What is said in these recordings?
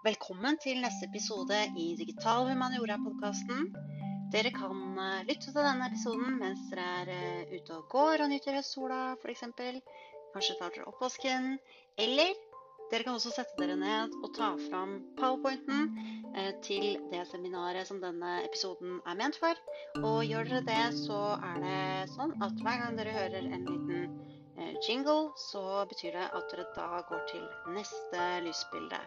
Velkommen til neste episode i Digital humaniora-podkasten. Dere kan eh, lytte til denne episoden mens dere er eh, ute og går og nyter høstsola f.eks. Kanskje tar dere oppvasken. Eller dere kan også sette dere ned og ta fram powerpointen eh, til det seminaret som denne episoden er ment for. Og gjør dere det, så er det sånn at hver gang dere hører en liten jingle, så betyr det at dere da går til neste lysbilde.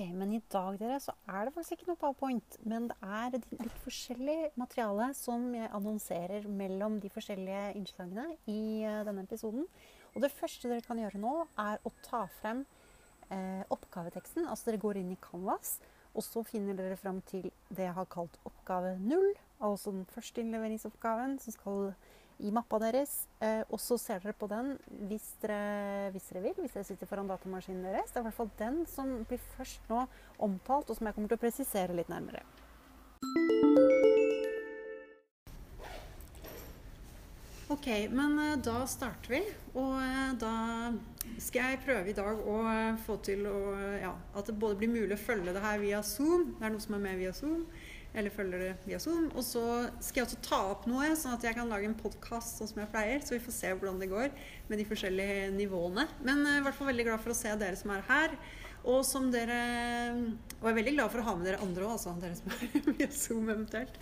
Ok, men i dag dere, så er det faktisk ikke noe powerpoint. Men det er litt forskjellig materiale som jeg annonserer mellom de forskjellige innslagene i uh, denne episoden. Og det første dere kan gjøre nå, er å ta frem eh, oppgaveteksten. Altså dere går inn i Canvas, og så finner dere frem til det jeg har kalt oppgave null. Altså den første innleveringsoppgaven som skal i mappa deres. Eh, og så ser dere på den hvis dere, hvis dere, vil, hvis dere sitter foran datamaskinen deres. Det er i hvert fall den som blir først nå omtalt, og som jeg kommer til å presisere litt nærmere. Ok, men eh, da starter vi. Og eh, da skal jeg prøve i dag å få til å, ja, at det både blir mulig å følge det her via Zoom. Det er noe som er med via Zoom eller følger det via Zoom. Og så skal jeg også ta opp noe, sånn at jeg kan lage en podkast sånn som jeg pleier. Så vi får se hvordan det går med de forskjellige nivåene. Men er i hvert fall veldig glad for å se dere som er her. Og som dere Og jeg er veldig glad for å ha med dere andre òg, altså. Dere som er via Zoom eventuelt.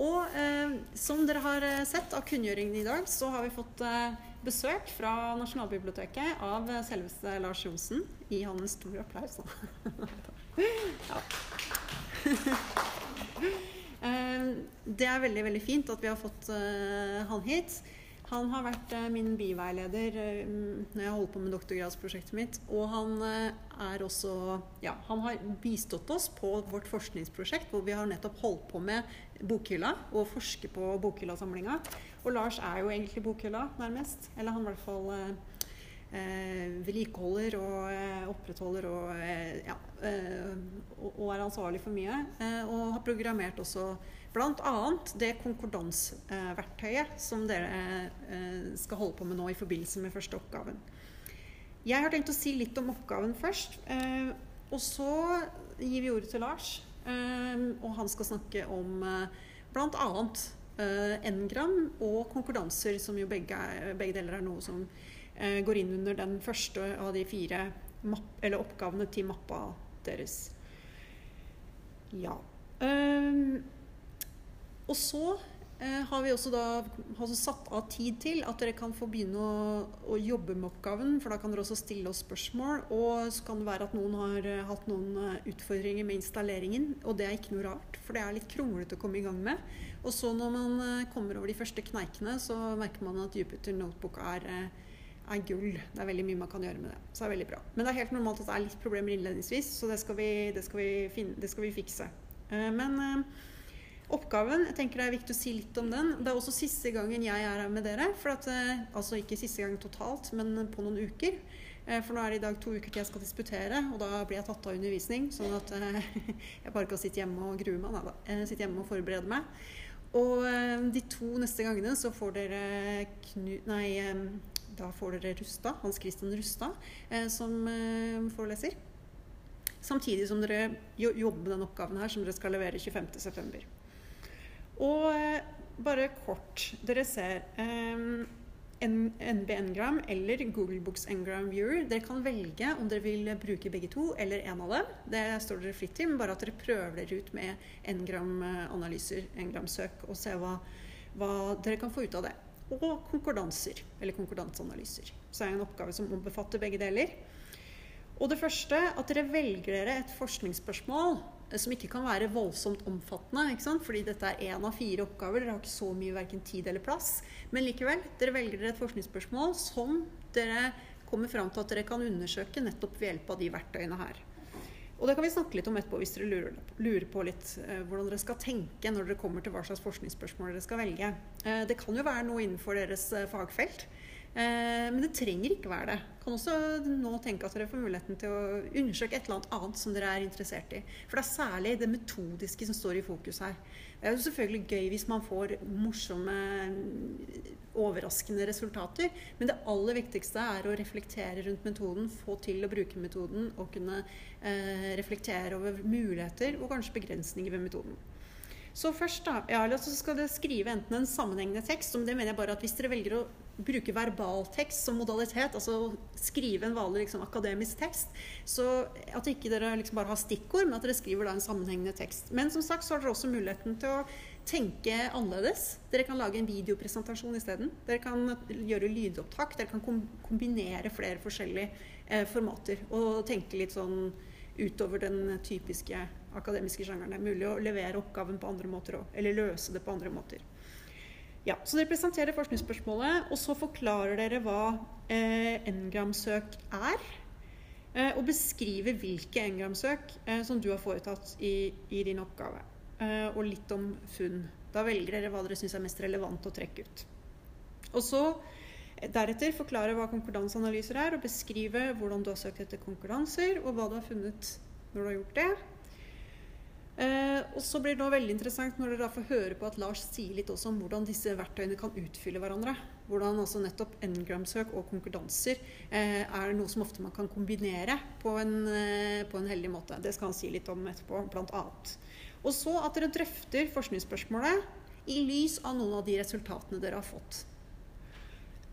Og eh, som dere har eh, sett av kunngjøringen i dag, så har vi fått eh, besøk fra Nasjonalbiblioteket av selveste Lars Johnsen. Gi han en stor applaus, da. ja. Eh, det er veldig veldig fint at vi har fått eh, han hit. Han har vært eh, min biveileder når jeg holdt på med doktorgradsprosjektet mitt. Og han er også Ja, han har bistått oss på vårt forskningsprosjekt hvor vi har nettopp holdt på med Bokhylla og forske på Bokhylla-samlinga. Og Lars er jo egentlig Bokhylla, nærmest. Eller han i hvert fall vedlikeholder og eh, opprettholder og, eh, ja, eh, og, er ansvarlig for mye. Eh, og har programmert også bl.a. det konkordansverktøyet som dere eh, skal holde på med nå i forbindelse med første oppgaven. Jeg har tenkt å si litt om oppgaven først. og så gir vi ordet til Lars. og han skal snakke om eh, bl.a. N-gram og konkordanser, som jo begge, begge deler er noe som Eh, går inn under den første av de fire oppgavene til mappa deres. Ja. Um, og så uh, har vi også da også satt av tid til at dere kan få begynne å, å, jobbe med oppgaven. For da kan dere også stille oss spørsmål. Og så kan det være at noen har uh, hatt noen utfordringer med installeringen. Og det er ikke noe rart, for det er litt kronglete å komme i gang med. Og så når man kommer over de første kneikene, så merker man at Jupiter Notebook er er gull. Det er veldig mye man kan gjøre med det. Så det er veldig bra. Men det er helt normalt at det er litt problemer innledningsvis, så det skal vi, det skal vi, finne, det skal vi fikse. Uh, men uh, oppgaven, jeg tenker det er viktig å si litt om den. Det er også siste gangen jeg er her med dere. For at, uh, altså ikke siste gang totalt, men på noen uker. For nå er det i dag to uker til jeg skal disputere, og da blir jeg tatt av undervisning. Sånn at jeg bare kan sitte hjemme og grue meg. Nei. Sitte hjemme og forberede meg. Og de to neste gangene så får dere knu... Nei da får dere Rustad, Hans Christian Rustad, eh, som eh, foreleser. Samtidig som dere jobber med den oppgaven her som dere skal levere 25.9. Og eh, bare kort Dere ser NB-Ngram eller Google Books Ngram Viewer. Dere kan velge om dere vil bruke begge to eller en av dem. Det står dere fritt til, men bare at dere prøver dere ut med Ngram-analyser, Ngram-søk, og se hva, hva dere kan få ut av det og konkordanser, eller konkordansanalyser. Så er det en oppgave som ombefatter begge deler. Og det første, at dere velger dere et forskningsspørsmål eh, som ikke kan være voldsomt omfattende. ikke sant? Fordi dette er én av fire oppgaver. Dere har ikke så mye verken tid eller plass. Men likevel, dere velger dere et forskningsspørsmål som dere kommer fram til at dere kan undersøke nettopp ved hjelp av de verktøyene her. Og det kan vi snakke litt om etterpå hvis dere lurer, på litt eh, hvordan dere skal tenke når dere kommer til hva slags forskningsspørsmål dere skal velge. Eh, det kan jo være noe innenfor deres eh, fagfelt. Men det trenger ikke være det. Kan også nå tenke at dere får muligheten til å undersøke et eller annet annet som dere er interessert i. For det er særlig det metodiske som står i fokus her. Det er jo selvfølgelig gøy hvis man får morsomme, overraskende resultater. Men det aller viktigste er å reflektere rundt metoden, få til å bruke metoden og kunne eh, reflektere over muligheter og kanskje begrensninger ved metoden. Så først da, ja, så skal dere skrive enten en sammenhengende tekst, og det mener jeg bare at hvis dere velger å bruke verbaltekst som modalitet, altså skrive en vanlig liksom, akademisk tekst, så at ikke dere liksom bare har stikkord, men at dere skriver da en sammenhengende tekst. Men som sagt så har dere også muligheten til å tenke annerledes. Dere kan lage en videopresentasjon isteden. Dere kan gjøre lydopptak. Dere kan kombinere flere forskjellige eh, formater og tenke litt sånn utover den typiske akademiske sjangeren. Det er mulig å levere oppgaven på andre måter òg, eller løse det på andre måter. Ja, så Dere presenterer forskningsspørsmålet, og så forklarer dere hva eh, n-gramsøk er. Eh, og beskriver hvilke n-gramsøk eh, som du har foretatt i, i din oppgave. Eh, og litt om funn. Da velger dere hva dere syns er mest relevant å trekke ut. Og så Deretter forklare hva konkurranseanalyser er, og beskrive hvordan du har søkt etter konkurranser, og hva du har funnet når du har gjort det. Eh, og så blir det veldig interessant når dere får høre på at Lars sier litt også om hvordan disse verktøyene kan utfylle hverandre. Hvordan altså nettopp n-gramsøk og konkurranser eh, er noe som ofte man kan kombinere på en, eh, på en heldig måte. Det skal han si litt om etterpå, blant annet. Og så at dere drøfter forskningsspørsmålet i lys av noen av de resultatene dere har fått.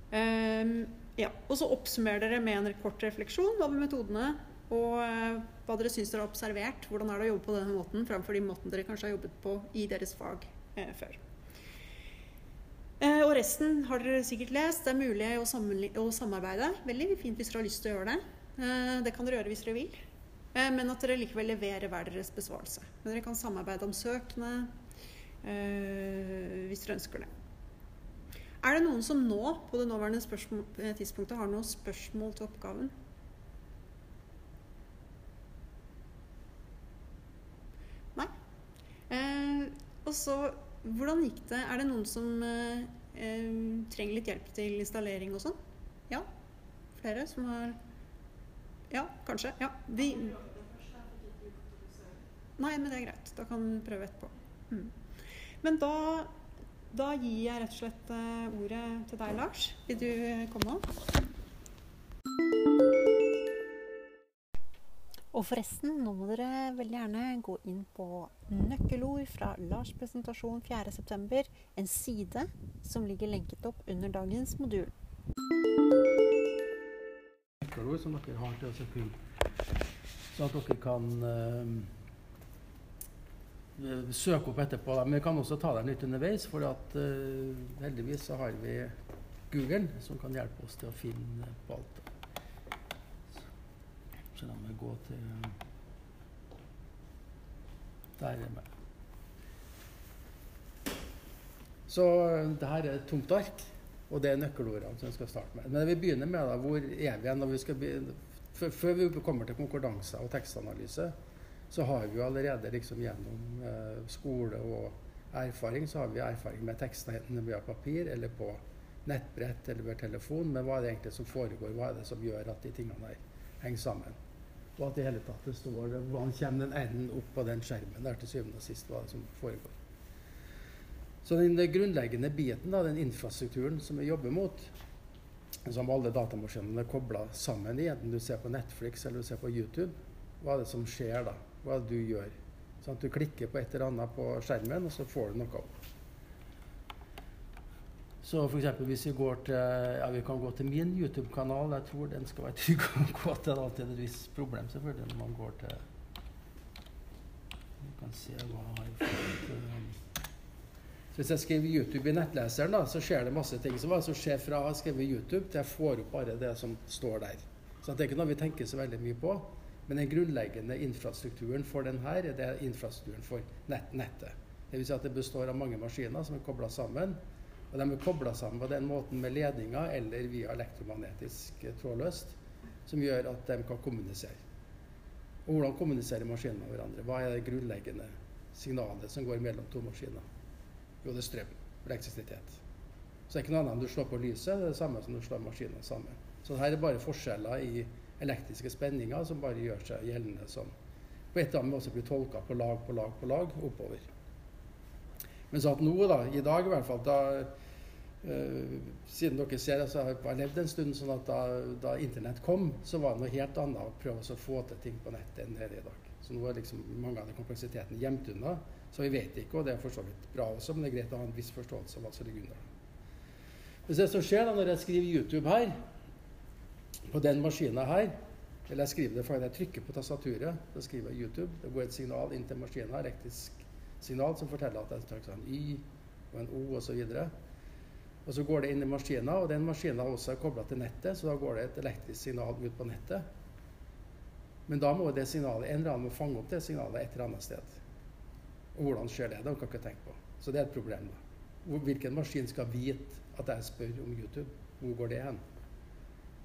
Um, ja. Og så oppsummerer dere med en kort refleksjon over metodene og uh, hva dere syns dere har observert. Hvordan er det å jobbe på denne måten framfor de måten dere kanskje har jobbet på i deres fag uh, før. Uh, og resten har dere sikkert lest. Det er mulig å, å, samarbeide. Veldig fint hvis dere har lyst til å gjøre det. det kan dere gjøre hvis dere vil. men at dere likevel leverer hver deres besvarelse. Men dere kan samarbeide om søkene hvis dere ønsker det. Er det noen som nå, på det nåværende eh, tidspunktet, har noen spørsmål til oppgaven? Nei. Eh, og så, hvordan gikk det? Er det noen som eh, eh, trenger litt hjelp til installering og sånn? Ja? Flere som har Ja, kanskje. Ja. Vi Nei, men det er greit. Da kan vi prøve etterpå. Mm. Men da da gir jeg rett og slett eh, ordet til deg, Lars. Vil du eh, komme opp? Og forresten, nå må dere veldig gjerne gå inn på nøkkelord fra Lars' presentasjon 4.9. En side som ligger lenket opp under dagens modul. Nøkkelord som dere har til å kunne Så at dere kan uh, Eh, søke opp etterpå. Men vi kan også ta dem litt underveis, for at, uh, heldigvis så har vi Google som kan hjelpe oss til å finne på alt. Så la meg gå til Der er vi. Så uh, det her er et tomt ark, og det er nøkkelordene som vi skal starte med. Men vi begynner med da, hvor er vi begynne, Før vi kommer til konkurranse og tekstanalyse, så har vi jo allerede liksom gjennom eh, skole og erfaring så har vi erfaring med tekster enten via papir eller på nettbrett eller ved telefon. Men hva er det egentlig som foregår? Hva er det som gjør at de tingene der henger sammen? Og at i hele tatt det står Hvordan kommer den enden opp på den skjermen der til syvende og sist? Hva er det som foregår? Så den grunnleggende biten, da, den infrastrukturen som vi jobber mot, som alle datamaskinene er kobla sammen i, enten du ser på Netflix eller du ser på YouTube, hva er det som skjer da? Hva du gjør. Sånn at du klikker på et eller annet på skjermen, og så får du noe opp. Så f.eks. hvis vi går til ja, vi kan gå til min YouTube-kanal. Jeg tror den skal være trygg å gå til. Det er alltid et visst problem selvfølgelig når man går til Vi kan se hva jeg har fått Så Hvis jeg skriver YouTube i nettleseren, da, så skjer det masse ting. Så hva som skjer fra jeg har skrevet YouTube til jeg får opp bare det som står der. Så det er ikke noe vi tenker så veldig mye på. Men den grunnleggende infrastrukturen for den her, det er infrastrukturen for nett, nettet. Dvs. Si at det består av mange maskiner som er kobla sammen. Og de er kobla sammen på den måten med ledninger eller via elektromagnetisk trådløst, som gjør at de kan kommunisere. Og hvordan kommuniserer maskinene med hverandre? Hva er det grunnleggende signalet som går mellom to maskiner? Jo, det er strøm. Elektrisitet. Så det er ikke noe annet enn du slår på lyset. Det er det samme som du slår maskinen sammen. Så her er bare forskjeller i elektriske spenninger som bare gjør seg gjeldende som på et eller annet også blir tolka på lag på lag på lag oppover. Men så at nå, da, i dag i hvert fall, da øh, Siden dere ser altså, jeg har levd en stund sånn at da, da, internett kom, så var det noe helt annet å prøve å få til ting på nettet enn det er i dag. Så nå er liksom mange av de kompleksiteten gjemt unna. Så vi vet ikke, og det er for så vidt bra også, men det er greit å ha en viss forståelse av hva som ligger under. Hvis det som skjer da når jeg skriver YouTube her, på den maskinen her Eller jeg skriver det fordi jeg trykker på tastaturet. Da skriver jeg YouTube. Det går et signal inn til maskinen, elektrisk signal, som forteller at jeg trykker en Y og en O osv. Og, og så går det inn i maskinen, og den maskinen også er kobla til nettet, så da går det et elektrisk signal ut på nettet. Men da må det signalet, en eller annen må fange opp det signalet et eller annet sted. Og hvordan skjer det? Det kan jeg ikke tenke på. Så det er et problem. da. Hvilken maskin skal vite at jeg spør om YouTube. Hvor går det hen?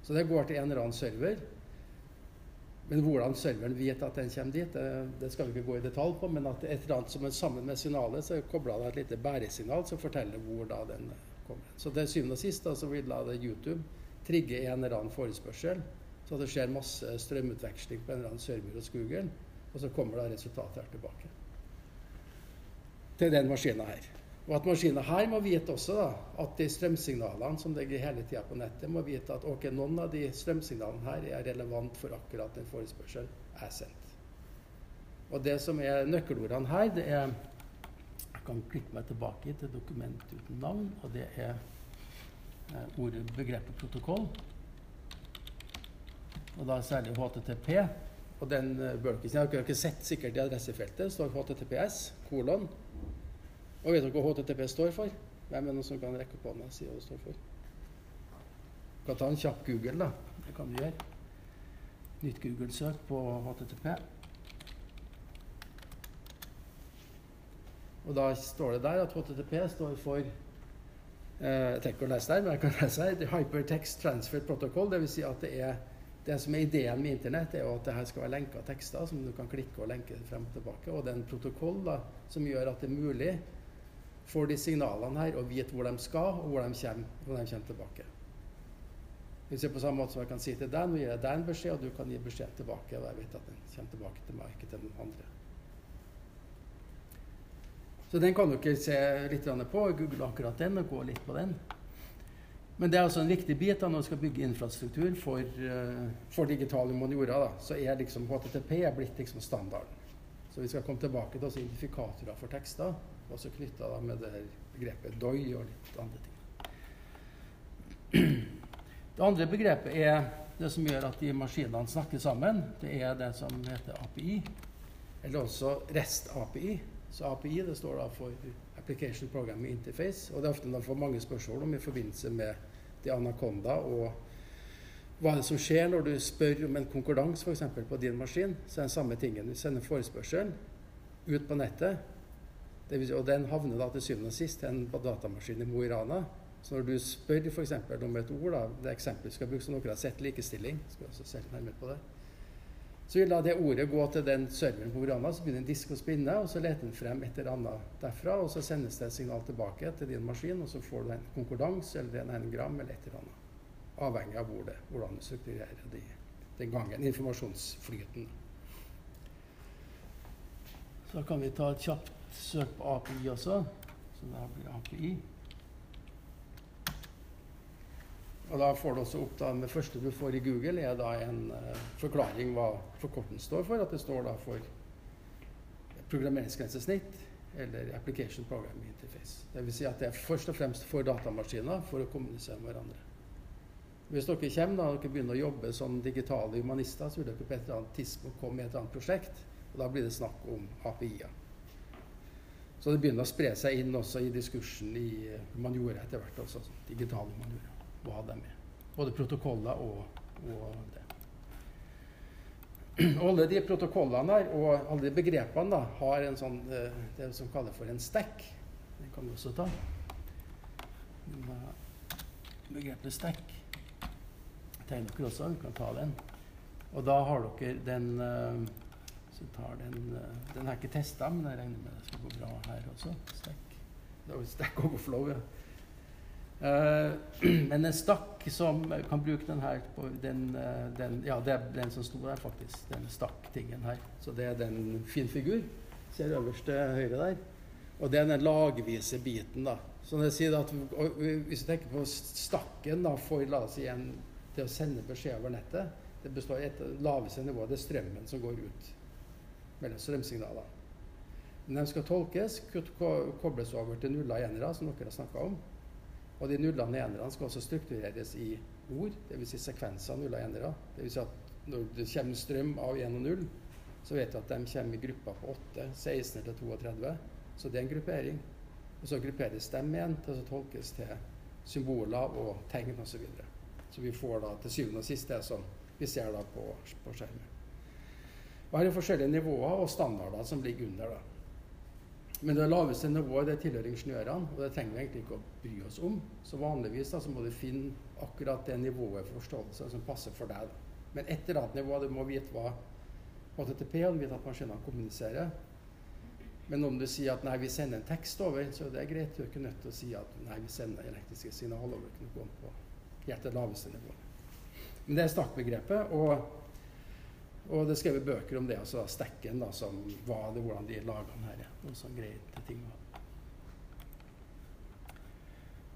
Så det går til en eller annen server. Men hvordan serveren vet at den kommer dit, det, det skal vi ikke gå i detalj på. Men at et eller annet som er sammen med signalet, så kobler det et lite bæresignal som forteller hvor da den kommer. Så til syvende og sist da, så vil da det YouTube trigge en eller annen forespørsel. Så det skjer masse strømutveksling på en eller annen server hos Google. Og så kommer da resultatet her tilbake. Til den maskinen her. Og at maskinen her må vite også da, at de strømsignalene som ligger hele tida på nettet, må vite at ok, noen av de strømsignalene her er relevant for akkurat den forespørselen er sendt. Og det som er nøkkelordene her, det er Jeg kan klikke meg tilbake til dokument uten navn, og det er eh, ordet begrepet protokoll. Og da særlig HTTP. Og den bølken, Jeg dere har ikke sett sikkert i adressefeltet. står HTTPS, kolon, og vet dere hva HTTP står for? Hvem er det som kan rekke på hånda og si hva det står for? Du kan ta en kjapp Google, da. Det kan du gjøre. Nytt Google-søk på HTTP. Og da står det der at HTTP står for eh, Jeg trenger å lese der, men jeg kan lese her. Hypertext Transfer Protocol. Dvs. Si at det er det som er ideen med Internett, er jo at det her skal være lenka tekster som du kan klikke og lenke frem og tilbake. Og det er en protokoll da, som gjør at det er mulig får de signalene her og vet hvor de skal, og hvor de kommer, når de kommer tilbake. Hvis jeg på samme måte som jeg kan si til deg, nå gir jeg deg en beskjed, og du kan gi beskjed tilbake, og jeg vet at den kommer tilbake til meg, ikke til den andre. Så den kan dere se litt på, google akkurat den og gå litt på den. Men det er altså en viktig bit da, når vi skal bygge infrastruktur for, uh, for digital humaniora. Da, så er liksom HTTP er blitt liksom standarden. Så vi skal komme tilbake til identifikatorer for tekster også knytta med det begrepet doi og litt andre ting. Det andre begrepet er det som gjør at de maskinene snakker sammen. Det er det som heter API, eller også REST-API. Så API det står da for Application Programming Interface. Og det er ofte man får mange spørsmål om i forbindelse med de Anaconda og hva er det som skjer når du spør om en konkurranse f.eks. på din maskin. Så er det den samme tingen. Du sender forespørsel ut på nettet. Si, og den havner da til syvende og sist til en datamaskin i Mo i Rana. Så når du spør f.eks. om et ord, da, det eksempelet skal bruke, som dere har sett, likestilling skal også se nærmere på det, så vil da det ordet gå til den serveren på Mo i Rana, så begynner en disk å spinne, og så leter den frem et eller annet derfra, og så sendes det et signal tilbake til din maskin, og så får du en konkordans eller en engram eller et eller annet. Avhengig av hvor det, hvordan du strukturerer de, den gangen. Informasjonsflyten. Så kan vi ta et kjapt søk på API også. Så da blir API. Og da får du også opp da, Det første du får i Google, er da en uh, forklaring hva forkorten står for. At det står da for programmeringsgrensesnitt eller Application Programming Interface. Dvs. Si at det er først og fremst for datamaskiner for å kommunisere med hverandre. Hvis dere kommer da, dere begynner å jobbe som digitale humanister, så vil dere på et eller annet tidspunkt komme med et eller annet prosjekt. Og da blir det snakk om API-er. Så det begynner å spre seg inn også i diskursen i humaniora etter hvert. også, sånn Digital humaniora. Hva de er. Både protokoller og, og det. Og alle de protokollene her, og alle de begrepene da, har en sånn, eh, det som kalles for en stack. Den kan du også ta. Begrepet stack tegner dere også. Vi kan ta den. Og da har dere den så tar den eh, Den er ikke testa, men jeg regner med det skal gå bra her også. Stack. Det er Stack Overflow, ja. Uh, men en stakk som kan bruke den her på den, eh, den, Ja, det er den som sto der, faktisk. Den stakktingen her. Så det er den fin figur. Ser øverst til høyre der. Og det er den lagvise biten, da. Så når jeg sier at Hvis du tenker på stakken da, for la oss si en, til å sende beskjed over nettet, det består av et laveste nivå. Det er strømmen som går ut mellom strømsignaler. Når de skal tolkes, kobles over til nuller og enere, som dere har snakka om. Og de nullene og enerne skal også struktureres i ord, dvs. Si sekvenser av nuller og enere. Dvs. Si at når det kommer strøm av 1 og 0, så vet du at de kommer i grupper på 8, 16 til 32. Så det er en gruppering. Og så grupperes de igjen til å tolkes til symboler og tegn osv. Så, videre. så vi får da til syvende og sist det som vi ser da på, på skjermen. Og her er forskjellige nivåer og standarder som ligger under. da. Men det laveste nivået det tilhører ingeniørene, og det trenger vi egentlig ikke å bry oss om. Så vanligvis da, så må du finne akkurat det nivået for forståelse som passer for deg. Da. Men et eller annet nivå, du må vite hva HTTP og vite at maskinene kommuniserer. Men om du sier at nei, vi sender en tekst over, så det er greit. Du er ikke nødt til å si at nei, vi sender elektriske signaler over. Kunne gå på helt det laveste nivået. Men det er stakkbegrepet. og og det er skrevet bøker om det, altså stekken, da, som hva det, hvordan de laga den her. Og sånn greier ting.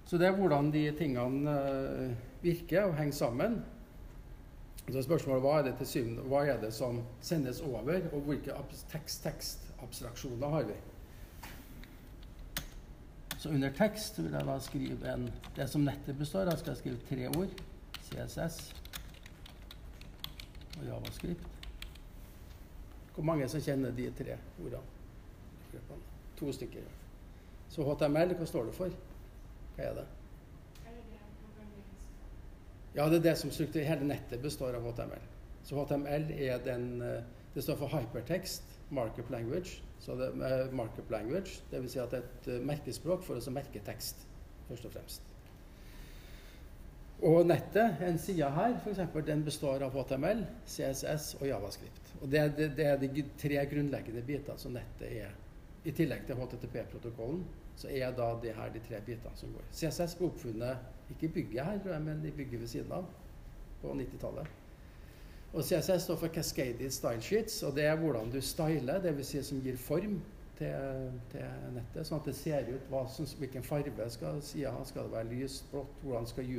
Så det er hvordan de tingene uh, virker og henger sammen. Så spørsmålet hva er det til syvende, hva er det som sendes over, og hvilke tekst-tekst-abstraksjoner har vi? Så under tekst vil jeg da skrive en, det som nettet består av, skal jeg skrive tre ord. CSS og javascript. Hvor mange som kjenner de tre ordene? To stykker. Så HTML, hva står det for? Hva er det? Ja, det er det som struktur, Hele nettet består av HTML. Så HTML er den eh, Det står for hypertext, markup language. Så det er markup language, Dvs. Si at det er et eh, merkespråk for å merke tekst, først og fremst. Og nettet, en side her, f.eks., den består av HTML, CSS og Javascript. Og Det, det, det er de tre grunnleggende bitene som nettet er. I tillegg til HTTP-protokollen så er da det her de tre bitene som går. CSS ble oppfunnet ikke i bygget her, tror jeg, men i bygget ved siden av på 90-tallet. Og CSS står for Cascaded Style Sheets, og det er hvordan du styler, dvs. Si som gir form til, til, nettet, sånn at det ser ut hva, hvilken farge skal sida ha. Skal det være lyst, blått? Hvordan skal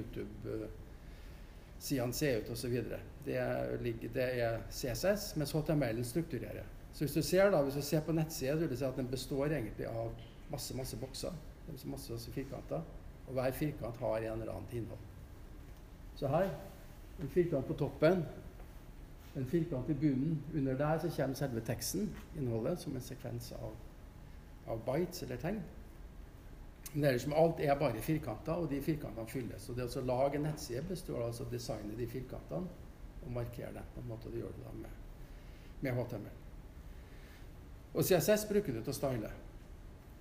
YouTube-sidene se ut, osv. Det, det er CSS, mens HTML-en strukturerer. Så hvis du ser da, hvis du ser på nettsida, vil du si at den består egentlig av masse masse bokser. Masse, masse firkanter. Og hver firkant har en eller annet innhold. Så her en firkant på toppen, en firkant i bunnen. Under der så kommer selve teksten, innholdet, som en sekvens av av bites eller tegn. Men det er liksom alt er bare firkanter, og de firkantene fylles. Og det å lage en nettside består altså av å designe de firkantene og markere dem på en måte. Det gjør du da med, med HTML. Og CSS bruker du til å style.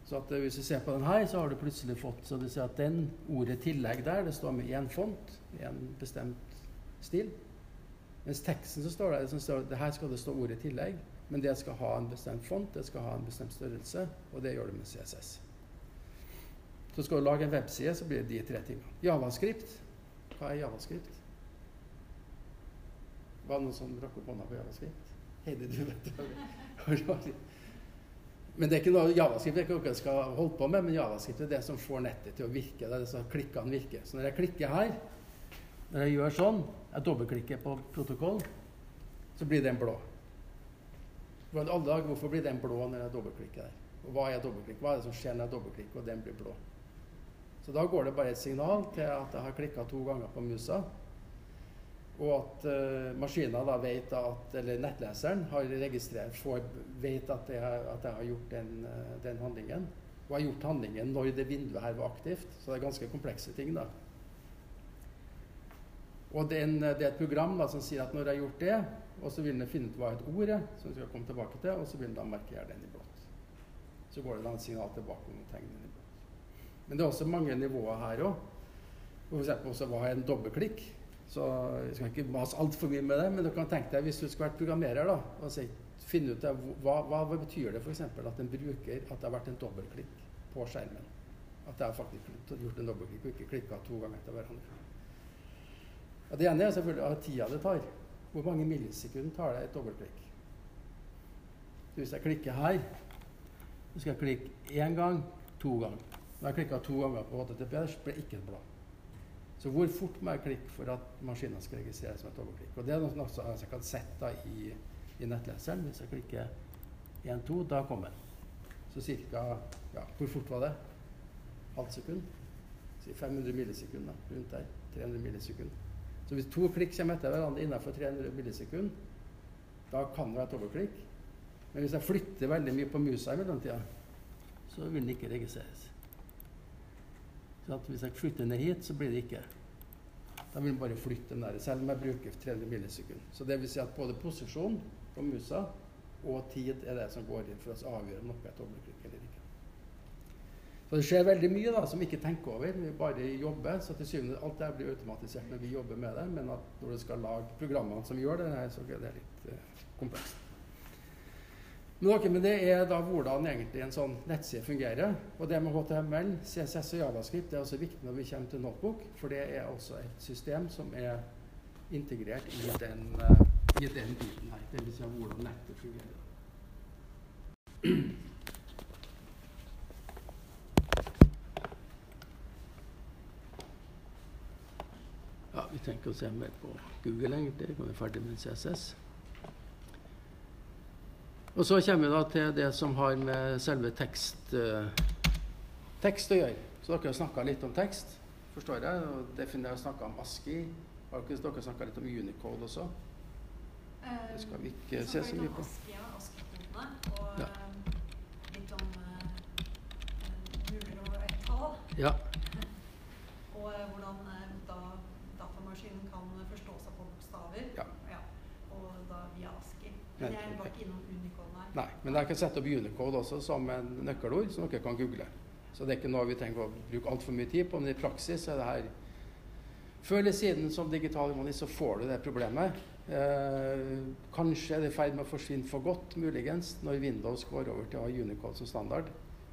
Så at hvis du ser på den her, så har du plutselig fått så du ser at den ordet 'tillegg' der, det står med én font en bestemt stil. Mens teksten så står det, så står det her skal det stå ordet 'tillegg'. Men det skal ha en bestemt font, det skal ha en bestemt størrelse, og det gjør du med CSS. Så skal du lage en webside, så blir det de tre tingene. Javascript. Hva er Javascript? Var det noen som rakk opp hånda på Javascript? Heidi, du vet. Men det er ikke noe Javascript det er ikke noe jeg skal holde på med, men Javascript er det som får nettet til å virke. Det er det som klikkene virker. Så når jeg klikker her, når jeg gjør sånn, jeg dobbeltklikker på protokoll, så blir den blå. For alle dager, Hvorfor blir den blå når jeg dobbeltklikker der? Og hva er dobbeltklikk? Hva er det som skjer når jeg dobbeltklikker og den blir blå? Så da går det bare et signal til at jeg har klikka to ganger på musa. Og at uh, maskinen da vet at, eller nettleseren har registrert, får, vet at jeg, at jeg har gjort den, uh, den, handlingen. Og har gjort handlingen når det vinduet her var aktivt. Så det er ganske komplekse ting. da. Og den, det er et program da, som sier at når jeg har gjort det, og så vil den finne ut hva et ord er, som vi skal komme tilbake til, og så vil den da markere den i blått. Så går det da et signal tilbake om den i. Men det er også mange nivåer her òg. F.eks. hva er en dobbeltklikk? Så Jeg skal ikke mase altfor mye med det, men du kan tenke deg hvis du skulle vært programmerer da, og si, finne ut hva, hva, hva betyr det f.eks. at en bruker at det har vært en dobbeltklikk på skjermen. At jeg har faktisk gjort en dobbeltklikk og ikke klikka to ganger etter hverandre. Og det ene er selvfølgelig tida det tar. Hvor mange millisekunder tar det et dobbeltklikk? Så hvis jeg klikker her, så skal jeg klikke én gang, to ganger. Når jeg klikka to ganger på HTTP, så blir det ikke et blad. Så hvor fort må jeg klikke for at maskinen skal registrere som et overklikk? Og det er noe som jeg kan sette i, i nettleseren. Hvis jeg klikker 1-2, da kommer den. Så ca. Ja, hvor fort var det? Halvt sekund? Si 500 millisekunder rundt der. 300 millisekunder. Så hvis to klikk kommer etter hverandre innenfor 300 millisekunder, da kan det være et overklikk. Men hvis jeg flytter veldig mye på musa i mellomtida, så vil den ikke registreres. Hvis jeg flytter ned hit, så blir det ikke. Da vil den bare flytte den der, selv om jeg bruker 300 millisekunder. Så det vil si at både posisjon på musa og tid er det som går inn for å avgjøre om noe er et overklikk eller ikke. Så det skjer veldig mye da, som vi ikke tenker over. Vi bare jobber. Så til syvende alt det blir automatisert når vi jobber med det. Men at når du skal lage programmene som gjør det, så er det litt eh, komplekst. Men, okay, men det er da hvordan egentlig en sånn nettside fungerer. Og det med HTML, CSS og Javascript er også viktig når vi kommer til Notebook. For det er også et system som er integrert i den, uh, i den biten her. Det vil si hvordan nettet fungerer. Ja, vi tenker å se mer på Google egentlig. Vi er ferdig med CSS. Og så kommer vi da til det som har med selve tekst, uh, tekst å gjøre. Så dere har snakka litt om tekst, forstår jeg. Og definert snakka om ASKI. Har ikke dere snakka litt om Unicode også? Det skal vi ikke se så mye på. Og Ja. litt om nuller og ett-tall. Ja. Og eh, hvordan eh, da datamaskinen kan forstå seg på bokstaver. Ja. Og da via ASCII. Men jeg var ikke innom. Nei, men jeg kan sette opp Unicode også som en nøkkelord som dere kan google. Så det er ikke noe vi trenger å bruke altfor mye tid på, men i praksis er det her Før eller siden som digital humanist så får du det problemet. Eh, kanskje er det i ferd med å forsvinne for godt, muligens, når Windows går over til å ha Unicode som standard,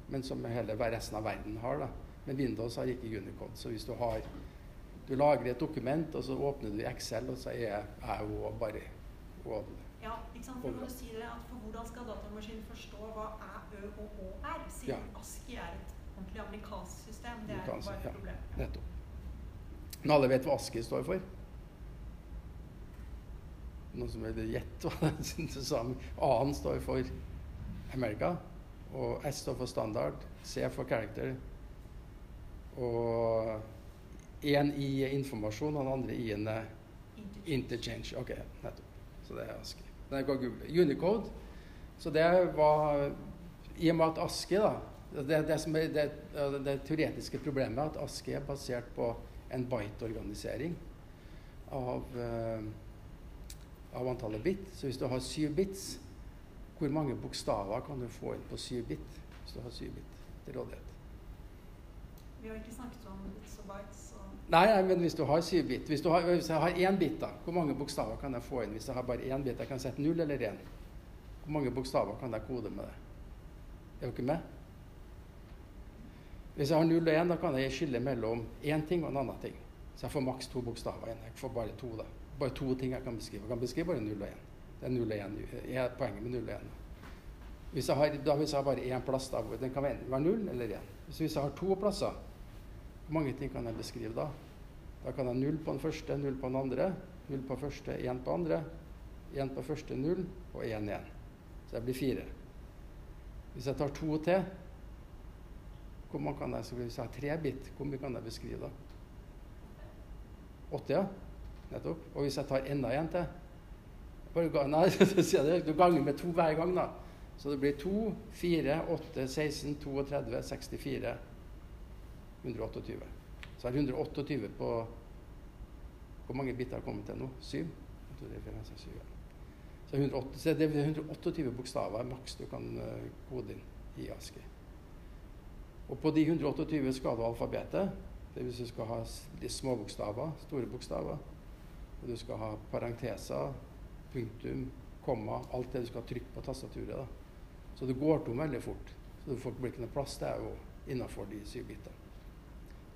men som hele resten av verden har. da. Men Windows har ikke Unicode. Så hvis du har Du lagrer et dokument, og så åpner du i Excel, og så er jeg jo bare og, Ja, ikke sant? For når du sier det, at for hvordan skal datamaskinen forstå hva æ, ø og å er, siden Ja. ASCII er et ordentlig amerikansk system? Det er bare et problem. Nettopp. Men alle vet hva ASKI står for? Noen som vil gjette hva det sammen? A-en står for America, og S står for standard, C for character, og én I er informasjon, og den andre I-en er Interchange. Ok, nettopp. Så det er ASKI. Den kan google. Unicode. Så det var I og med at ASKI, da det, det, som er, det, det teoretiske problemet er at ASKI er basert på en byte-organisering av, eh, av antallet bit. Så hvis du har syv bits, hvor mange bokstaver kan du få inn på syv bit? Hvis du har syv bit til rådighet. Vi har ikke snakket om bits og bytes. Nei, nei, men hvis du har syv bit Hvis, du har, hvis jeg har én bit, da, hvor mange bokstaver kan jeg få inn? Hvis jeg har bare én bit, jeg kan sette null eller én. Hvor mange bokstaver kan jeg kode med det? Er dere med? Hvis jeg har null og én, da kan jeg skille mellom én ting og en annen ting. Så jeg får maks to bokstaver igjen. Jeg får bare to, da. Bare to ting jeg kan beskrive. Jeg kan beskrive bare null og én. Det er null og én. er Poenget med null og én. Hvis jeg har, bare én plass, da, den kan være null eller én. Hvis jeg har to plasser, mange ting kan jeg beskrive da? Da kan jeg null på den første, null på den andre, null på første, én på andre, én på første, null og én igjen. Så det blir fire. Hvis jeg tar to til, hvor mange kan jeg, hvis jeg har tre bit, hvor mye kan jeg beskrive da? Åtte, ja. Nettopp. Og hvis jeg tar enda en til Nei, du ganger med to hver gang, da. Så det blir 2, 4, 8, 16, 32, 64, 128. Så er det 128 på Hvor mange biter har kommet til nå? Syv? Så, 108, så det er 128 bokstaver maks du kan uh, kode inn i ASCII. Og på de 128 skal du ha alfabetet. Det vil si du skal ha de små bokstaver, store bokstaver. Og du skal ha parenteser, punktum, komma, alt det du skal trykke på tastaturet. da. Så det går tom veldig fort. Så du får ikke noe plass. Det er jo innafor de syv bitene.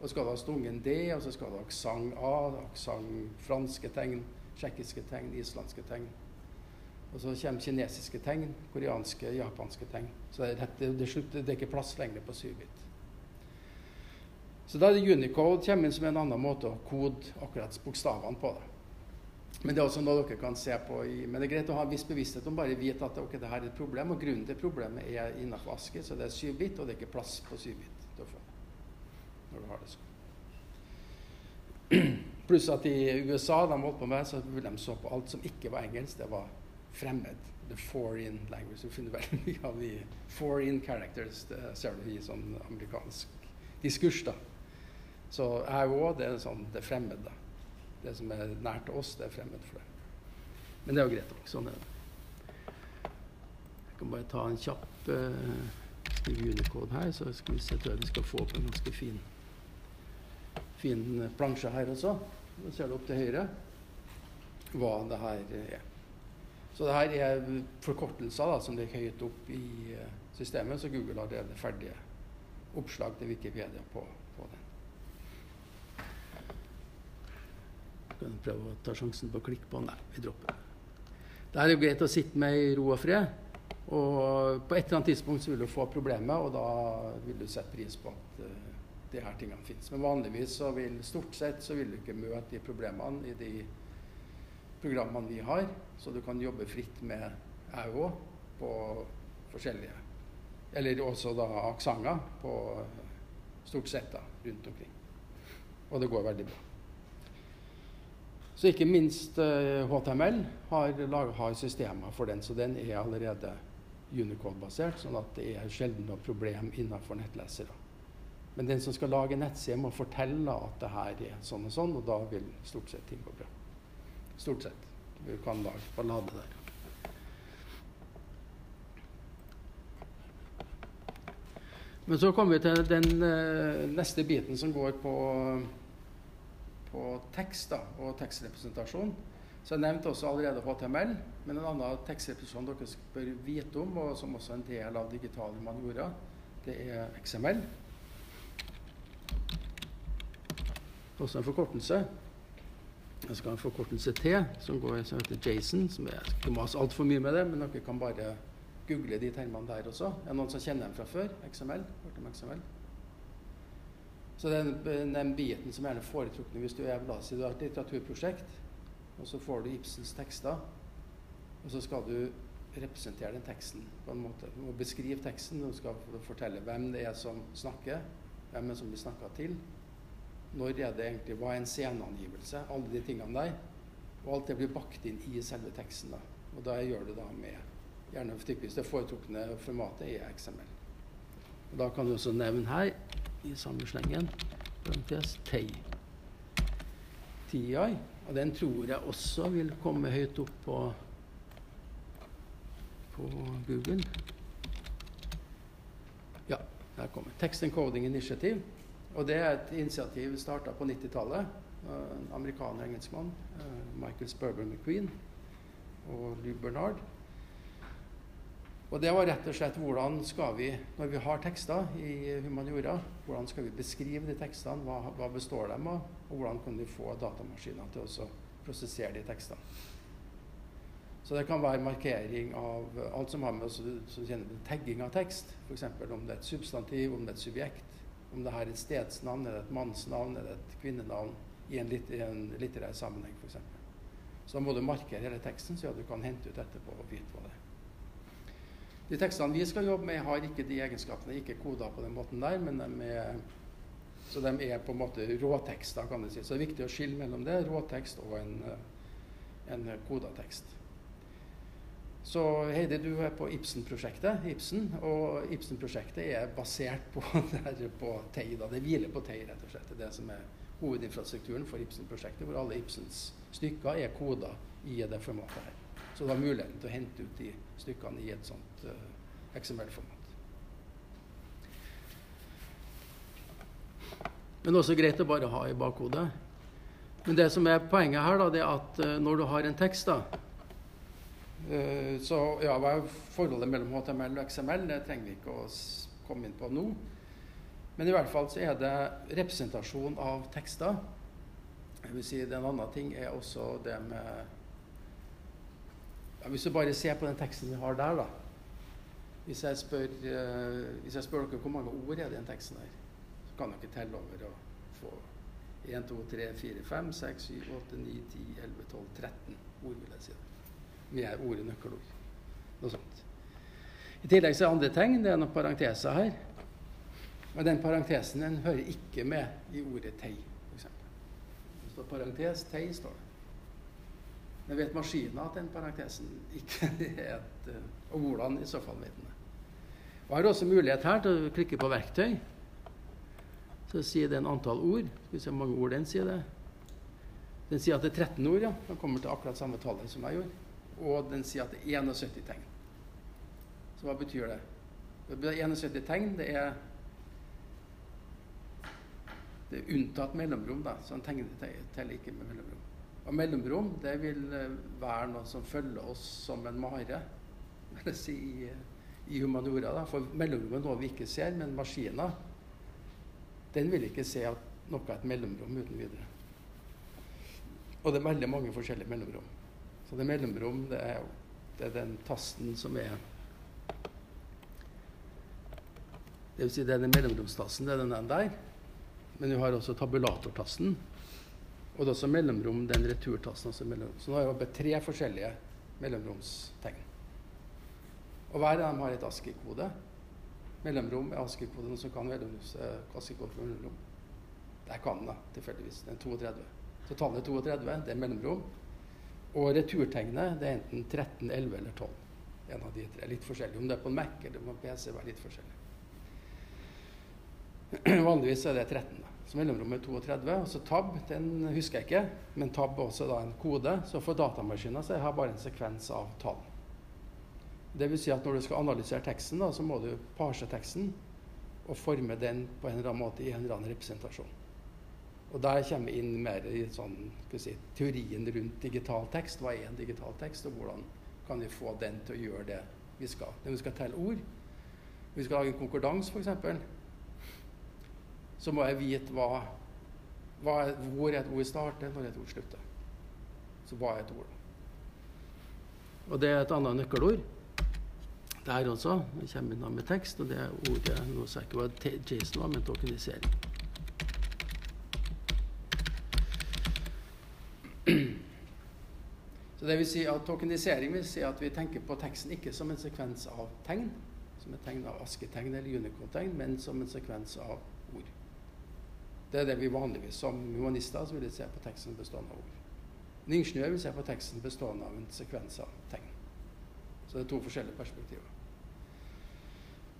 Og skal du ha stungen D, og så skal du ha aksent A, aksent franske tegn, tsjekkiske tegn, islandske tegn. Og så kommer kinesiske tegn, koreanske, japanske tegn. Så det det, det, det er ikke plass lenger på 7-bit. Så da er det Unicode kommer inn som en annen måte å kode akkurat bokstavene på. det. Men det er også noe dere kan se på i, men det er greit å ha en viss bevissthet om bare vite at okay, det her er et problem. Og grunnen til problemet er innenfor aske, så det er 7-bit, og det er ikke plass på 7-bit. Når du har det sånn. Pluss at i USA de holdt på med, så de så på alt som ikke var engelsk. Det var fremmed. The foreign language. Du finner veldig mye av de foreign characters. Det ser du i sånn amerikansk diskurs. da. Så jeg òg, det er sånn det fremmed. da. Det som er nært oss, det er fremmed for deg. Men det er jo greit nok. Sånn er det. Jeg kan bare ta en kjapp uh, her, så skal vi se til at vi skal få opp en ganske fin, fin plansje her også. Nå ser du opp til høyre hva det her er. Så det her er forkortelser da, som ligger høyt opp i uh, systemet, så Google har allerede ferdige oppslag til Wikipedia på, på den. Skal vi prøve å ta sjansen på å klikke på den? Nei, vi dropper det. Det er jo greit å sitte med i ro og fred. Og på et eller annet tidspunkt så vil du få problemer, og da vil du sette pris på at uh, de her tingene finnes. Men vanligvis så vil stort sett så vil du ikke møte de problemene i de programmene vi har, så du kan jobbe fritt med jeg òg på forskjellige Eller også da aksenter på stort sett da, rundt omkring. Og det går veldig bra. Så ikke minst uh, HTML har, har systemer for den, så den er allerede Unicode-basert, sånn at det er sjelden noe problem innenfor nettlesere. Men den som skal lage nettside, må fortelle at det her er sånn og sånn, og da vil stort sett ting gå bra. Stort sett. Du kan lage ballade der. Men så kommer vi til den uh, neste biten som går på, på tekst da, og tekstrepresentasjon. Så jeg nevnte også allerede HTML, men en annen tekstrepresentasjon dere bør vite om, og som også er en del av digitale humaniora, det er XML. Også en forkortelse. Jeg skal ha en forkortelse T, som, går, som heter Jason. som Jeg skal ikke mase altfor mye med det, men dere kan bare google de termene der også. Er det noen som kjenner dem fra før? XML? Hørte om XML? Så den, den biten som er gjerne foretrukne hvis du er si du har et litteraturprosjekt, og så får du Ibsens tekster, og så skal du representere den teksten på en måte. Du må beskrive teksten, du skal fortelle hvem det er som snakker, hvem er som blir snakka til. Når er det egentlig, Hva er en sceneangivelse? Alle de tingene der. Og alt det blir bakt inn i selve teksten. da. Og da gjør du da med gjerne typisk det foretrukne formatet er XML. Og Da kan du også nevne her, i samme slengen, parentes, TEI. TI. Og den tror jeg også vil komme høyt opp på, på Google. Ja, der kommer Text Encoding Initiative. Og det er et initiativ starta på 90-tallet. En amerikaner engelskmann. Michael Sperber McQueen og Lou Bernard. Og det var rett og slett hvordan skal vi, når vi har tekster i humaniora, hvordan skal vi beskrive de tekstene, hva, hva består de av, og hvordan kan vi få datamaskiner til å prosessere de tekstene. Så det kan være markering av alt som har med så tagging av tekst, f.eks. om det er et substantiv, om det er et subjekt, om det her er et stedsnavn, er et mannsnavn, er det et kvinnenavn i en, litt, i en litterær sammenheng f.eks. Så da må du markere hele teksten, så du kan hente ut etterpå og vite hva det er. De tekstene vi skal jobbe med, har ikke de egenskapene, ikke koder på den måten der, men de er, så de er på en måte råtekster, kan du si. Så det er viktig å skille mellom det, råtekst og en, en kodatekst. tekst. Så Heidi, du er på Ibsen-prosjektet, Ibsen, og Ibsen-prosjektet er basert på, på TEI. Da. Det hviler på TEI, rett og slett. Det er det som er hovedinfrastrukturen for Ibsen-prosjektet, hvor alle Ibsens stykker er koda i det formatet her. Så det var muligheten til å hente ut de stykkene i et sånt uh, XML-format. Men også greit å bare ha i bakhodet. Men det som er poenget her, da, det er at uh, når du har en tekst da, Så ja, hva er forholdet mellom HTML og XML? Det trenger vi ikke å komme inn på nå. Men i hvert fall så er det representasjon av tekster. Jeg vil si det En annen ting er også det med ja, Hvis du bare ser på den teksten vi har der, da. Hvis jeg spør, uh, hvis jeg spør dere hvor mange ord er det i den teksten her, så kan dere telle over og få 1, 2, 3, 4, 5, 6, 7, 8, 9, 10, 11, 12, 13 ord, vil jeg si. Med ordet nøkkelord. Noe sånt. I tillegg så er andre tegn. Det er noen parenteser her. Men den parentesen den hører ikke med i ordet tei, f.eks. Det står parentes, tei står det. Men vet maskinen at den parentesen ikke er et uh, Og hvordan i så fall vet den det. Og har også mulighet her til å klikke på verktøy. Så sier den antall ord. Skal vi se hvor mange ord den sier det. Den sier at det er 13 ord, ja. Den kommer til akkurat samme tallet som jeg gjorde. Og den sier at det er 71 tegn. Så hva betyr det? Det er 71 tegn. Det er det er unntatt mellomrom, da, så han teller ikke med mellomrom. Og mellomrom det vil eh, være noe som følger oss som en mare si, i, i humaniora. Da. For mellomrom er noe vi ikke ser, men maskiner den vil ikke se at noe er et mellomrom uten videre. Og det er veldig mange forskjellige mellomrom. Så det mellomrom det er, det er den tasten som er Det vil si det den mellomromstasten, det er den der. Men du har også tabulatortasten. Og det er også mellomrom, den returtasten. også mellomrom. Så nå har jeg jobbet tre forskjellige mellomromstegn. Og hver av dem har et ASCII-kode. Mellomrom er ASCII-kode, noe som kan ASCII-kode mellomrom. Der kan den, da, tilfeldigvis. Den 32. Så tallet 32, det er mellomrom. Og returtegnet det er enten 13, 11 eller 12. En av de tre. Litt forskjellig. Om det er på Mac eller på PC, er litt forskjellig. Vanligvis er det 13. da. Så mellomrommet er 32. Og så tab, den husker jeg ikke, men tab er også da en kode. Så for datamaskiner så jeg bare en sekvens av tall. Det vil si at når du skal analysere teksten, da, så må du parse teksten og forme den på en eller annen måte i en eller annen representasjon. Og der kommer vi inn mer i sånn, si, teorien rundt digital tekst. Hva er en digital tekst, og hvordan kan vi få den til å gjøre det vi skal? Når vi skal telle ord, vi skal lage en konkordans f.eks., så må jeg vite hva, hva, hvor et ord starter, når et ord slutter. Så hva er et ord? Og det er et annet nøkkelord. Der også. Det kommer inn med tekst, og det er ordet Nå sa jeg ikke hva Jason var, men tokenisering. Så det vil si at Tokenisering vil si at vi tenker på teksten ikke som en sekvens av tegn, som et tegn av asketegn eller unicorn-tegn, men som en sekvens av ord. Det er det vi vanligvis som humanister så vil se på teksten bestående av ord. En ingeniør vil se på teksten bestående av en sekvens av tegn. Så det er to forskjellige perspektiver.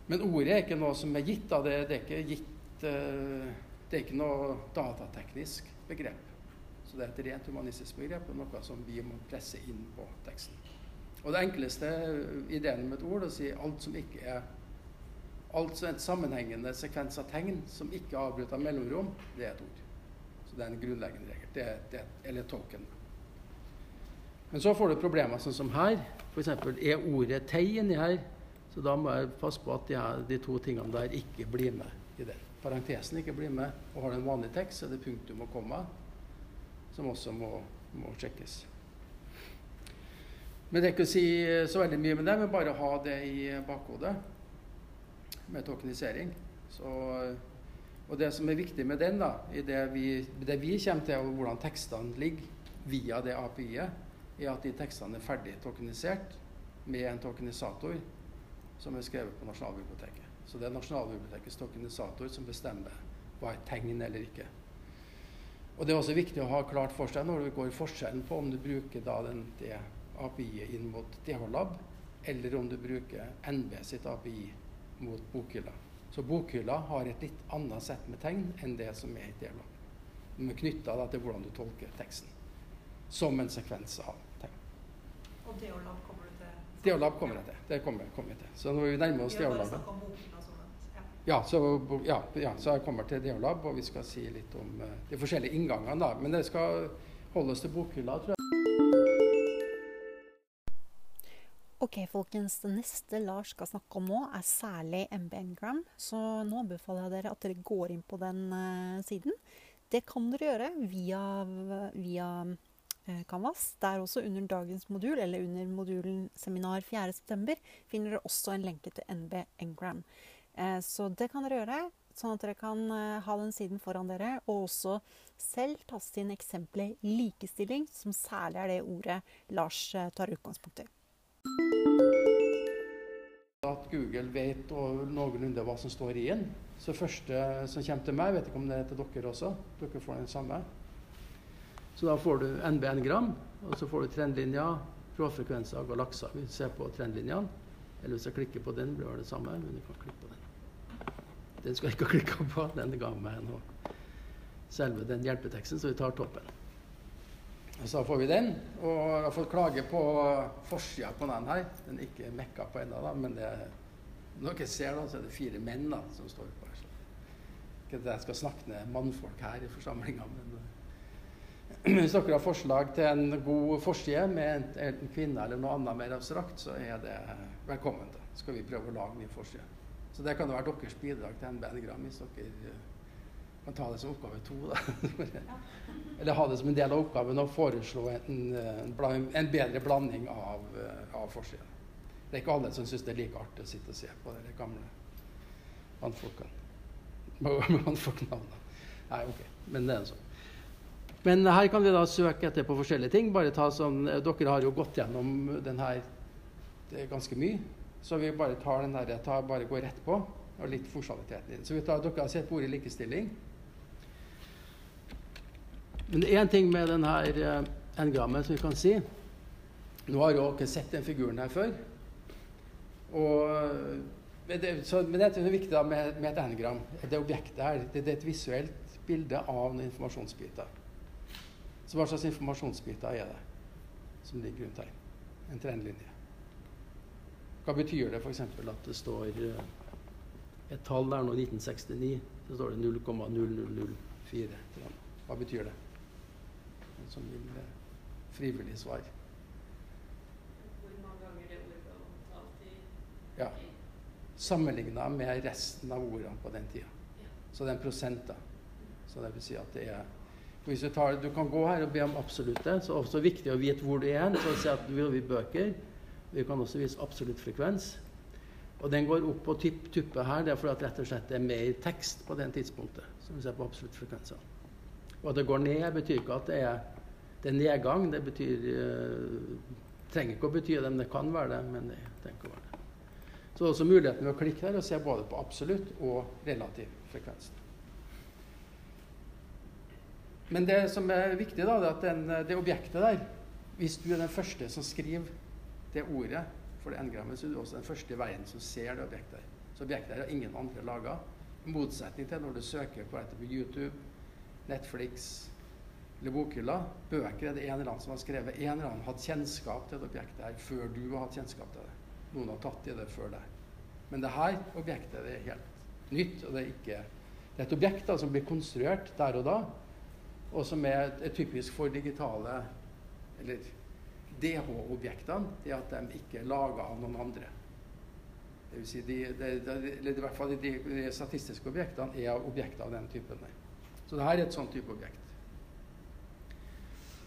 Men ordet er ikke noe som er gitt. Da. Det, det er ikke gitt uh, Det er ikke noe datateknisk begrep. Så det er et rent humanistisk begrep og noe som vi må presse inn på teksten. Og det enkleste ideen med et ord er å si alt som ikke er alt som er en sammenhengende sekvens av tegn som ikke avbryter mellomrom, det er et ord. Så det er en grunnleggende regel. Det det er, eller token. Men så får du problemer sånn som her. F.eks. er ordet 'tei' inni her. Så da må jeg passe på at de, de, to tingene der ikke blir med i den. Parentesen ikke blir med. Og har du en vanlig tekst, så er det punktum og komma som også må, må sjekkes. Men det er ikke å si så veldig mye med det, men bare ha det i bakhodet med tokenisering. Så, og det som er viktig med den, da, i det vi, det vi kommer til, og hvordan tekstene ligger via det API-et, er at de tekstene er ferdig tokenisert med en tokenisator som er skrevet på Nasjonalbiblioteket. Så det er Nasjonalbibliotekets tokenisator som bestemmer hva er tegn eller ikke. Og Det er også viktig å ha klart for seg når du går forskjellen på om du bruker da den, det API-et inn mot DH-lab, eller om du bruker NB sitt API mot bokhylla. Så bokhylla har et litt annet sett med tegn enn det som er i dialog. De er knytta til hvordan du tolker teksten. Som en sekvens av tegn. Og Deolab kommer du til? Deolab kommer jeg til. Det kommer, kommer jeg til. Så når vi nærmer oss Deolab ja, så, ja, ja, så jeg kommer til Deolab, og vi skal si litt om uh, de forskjellige inngangene. da. Men det skal holde oss til bokhylla, tror jeg. Ok, folkens. Det neste Lars skal snakke om nå, er særlig MB-engram. Så nå anbefaler jeg dere at dere går inn på den uh, siden. Det kan dere gjøre via, via uh, Canvas. Der også under dagens modul, eller under modulen seminar 4.9, finner dere også en lenke til NB-engram. Uh, så det kan dere gjøre, sånn at dere kan ha den siden foran dere. Og også selv taste inn eksempelet likestilling, som særlig er det ordet Lars tar utgangspunkt i. At Google vet noenlunde hva som står i den. Så første som kommer til meg, vet ikke om det er til dere også. Dere får den samme. Så da får du NBN-gram, og så får du trendlinja, råfrekvenser og galakser. Vi ser på trendlinjene. Eller hvis jeg klikker på den, blir det det samme. Men du kan klikke på den. Den skal jeg ikke ha klikka på. Den ga meg nå selve den hjelpeteksten, så vi tar toppen. Og Så får vi den. Og jeg har fått klage på forsida på den her. Den er ikke mekka på ennå, men det, når dere ser da, så er det fire menn da, som står på her. Ikke at jeg skal snakke ned mannfolk her i forsamlinga, men hvis dere har forslag til en god forside med en, en, kvinne eller noe annet mer abstrakt, så er det velkommen. da. Skal vi prøve å lage ny forside. Så det kan være deres bidrag til NBN-gram hvis dere kan ta det som oppgave to. Da. Eller ha det som en del av oppgaven å foreslå en, en, en bedre blanding av, eh, av forsida. Det er ikke alle som syns det er like artig å sitte og se på de gamle mannfolkene. Nei, ok. Men det er sånn. Men her kan vi da søke etter på forskjellige ting. Bare ta sånn, Dere har jo gått gjennom den her ganske mye. Så vi bare tar den der, tar, bare går rett på. Og litt funksjonaliteten i den. Så vi tar, dere har sett på ordet likestilling. Men én ting med denne uh, som vi kan si. Nå har jo dere sett den figuren her før. Og, men, det, så, men det er viktig da med, med et n-gram. Det objektet her det, det, er et visuelt bilde av noen informasjonsbiter. Så hva slags informasjonsbiter er det som ligger rundt her? En trendlinje. Hva betyr det f.eks. at det står uh, et tall der nå, 1969, så står det 0,0004. Hva betyr det? som vil eh, frivillig svar. Hvor mange ganger det ordet ble omtalt i Ja. Sammenligna med resten av ordene på den tida. Så det er en prosent, da. Så det vil si at det er hvis du, tar, du kan gå her og be om absolutte. Så det er også viktig å vite hvor du er. Så si at du vil bøker. Vi kan også vise absolutt frekvens. Og den går opp på tuppet her. Det er fordi at rett og slett det er mer tekst på den tidspunktet. som vi ser på absolutt frekvenser. Og at det går ned, betyr ikke at det er, det er nedgang. Det betyr, uh, trenger ikke å bety det, men det kan være det. men det tenker å være det. Så det er også muligheten ved å klikke her og se både på absolutt og relativ frekvens. Men det som er viktig, da, er at den, det objektet der Hvis du er den første som skriver det ordet for det n-grammet, så er du også den første i verden som ser det objektet. Så objektet har ingen andre laga. I motsetning til når du søker på YouTube Netflix eller bokhylla. Bøker er det en eller annen som har skrevet. En eller annen hatt kjennskap til det objektet her før du har hatt kjennskap til det. Noen har tatt i det før deg. Men det her objektet det er helt nytt. og Det er, ikke, det er et objekt da, som blir konstruert der og da, og som er, er typisk for digitale eller DH-objektene. Det at de ikke er laga av noen andre. Det vil si de, de, de, eller i hvert fall de, de statistiske objektene er objekter av den typen. Så dette er et sånn type objekt.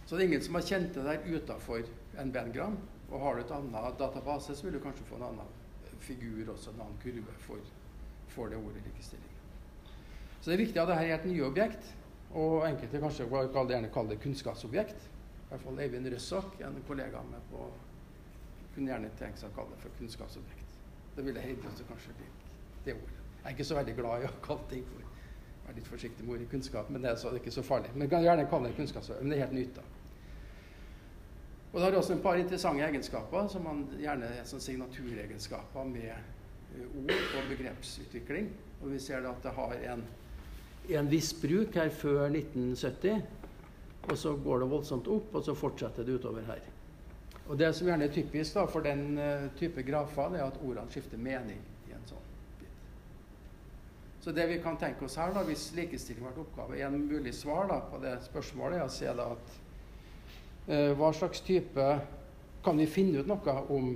Så det er ingen som har kjent det der utafor NBN-gram. Og har du et annet database, så vil du kanskje få en annen figur også, en annen kurve for, for det ordet likestilling. Så det er viktig at dette er et nye objekt, og enkelte kanskje gjerne kaller det kunnskapsobjekt. Hvert fall Eivind Røssok, en kollega med på kunne gjerne tenke seg å kalle det for kunnskapsobjekt. Det ville Heidi kanskje likt, det ordet. Jeg er ikke så veldig glad i å kalle ting for Vær litt forsiktig med ordet kunnskap, men det er, så, det er ikke så farlig. Men kan gjerne kalle det kunnskapsobjekt. men det er helt nytt. da. Og Det har også en par interessante egenskaper, som man gjerne er sånn signaturegenskaper med uh, ord og begrepsutvikling. Og Vi ser da at det har en, en viss bruk her før 1970, og så går det voldsomt opp, og så fortsetter det utover her. Og Det som gjerne er typisk da, for den uh, type grafer, det er at ordene skifter mening. i en sånn bit. Så det vi kan tenke oss her, da, hvis likestilling ble oppgave, en mulig svar da, på det spørsmålet, er å se da at eh, hva slags type Kan vi finne ut noe om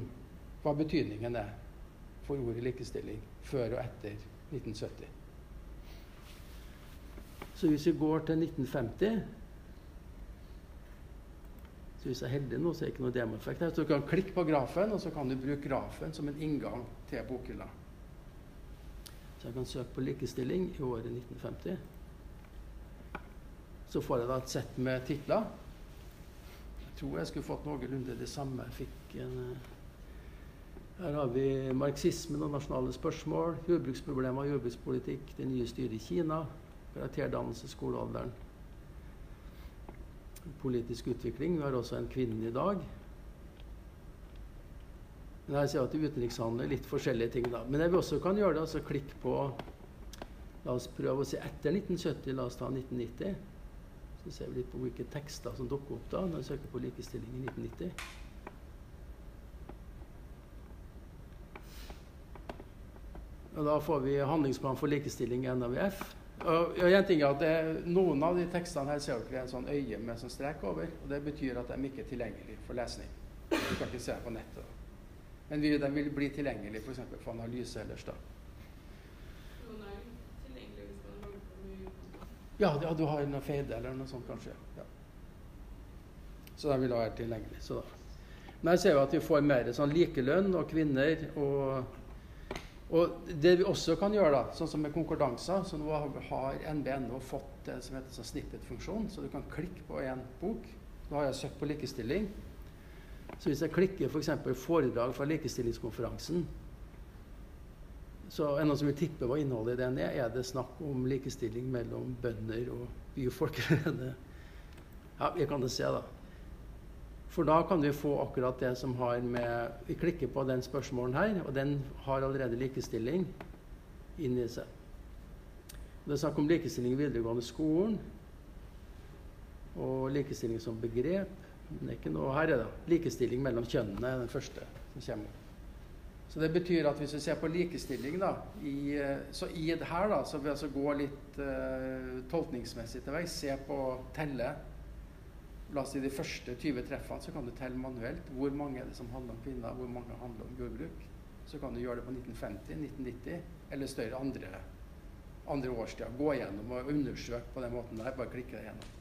hva betydningen er for ordet likestilling før og etter 1970. Så hvis vi går til 1950 så Hvis jeg er heldig nå, så er det ikke noe demoeffekt her. Så du kan klikke på grafen, og så kan du bruke grafen som en inngang til bokhylla. Så jeg kan søke på likestilling i året 1950. Så får jeg da et sett med titler. Jeg tror jeg skulle fått noenlunde det samme. Jeg fikk en, eh, her har vi marxismen og nasjonale spørsmål, jordbruksproblemer jordbrukspolitikk, det nye styret i Kina, karakterdannelse skolealderen, politisk utvikling. Vi har også en kvinne i dag. Men her ser jeg at utenrikshandel, litt forskjellige ting da. Men det vi også kan gjøre, det, altså klikk på La oss prøve å se etter 1970, la oss ta 1990. Så ser vi litt på hvilke tekster som dukker opp da når vi søker på likestilling i 1990. Og da får vi handlingsplan for likestilling i NAVF. Og, og ting er at det, Noen av de tekstene her ser dere en sånn øye med sånn strek over. og Det betyr at de ikke er tilgjengelige for lesning. Du kan ikke se dem på nettet. Men vi, de vil bli tilgjengelige f.eks. For, for analyse ellers. da. Ja, ja, du har noe feide eller noe sånt kanskje. Ja. Så de vil da være tilgjengelige. Men jeg ser jo at vi får mer sånn likelønn og kvinner. Og, og det vi også kan gjøre, da, sånn som med konkordanser Så nå har NBNO fått det som heter sånn snippet-funksjon, så du kan klikke på en bok. Nå har jeg søkt på likestilling. Så hvis jeg klikker f.eks. For foredrag fra likestillingskonferansen, så er det noen som vil tippe hva innholdet i den er. Er det snakk om likestilling mellom bønder og byfolk? ja, vi kan det se, da. For da kan vi få akkurat det som har med Vi klikker på den spørsmålen her, og den har allerede likestilling inni seg. Det er snakk om likestilling i videregående skolen og likestilling som begrep. Men det er ikke noe her er det likestilling mellom kjønnene er den første som kommer. Så det betyr at hvis vi ser på likestilling, da, i, så i det her da, så vil vi altså gå litt uh, tolkningsmessig til vei, Se på telle. La oss si de første 20 treffene, så kan du telle manuelt. Hvor mange er det som handler om kvinner, hvor mange handler om jordbruk. Så kan du gjøre det på 1950, 1990 eller større andre, andre årstider. Gå gjennom og undersøke på den måten der. Bare klikke deg gjennom.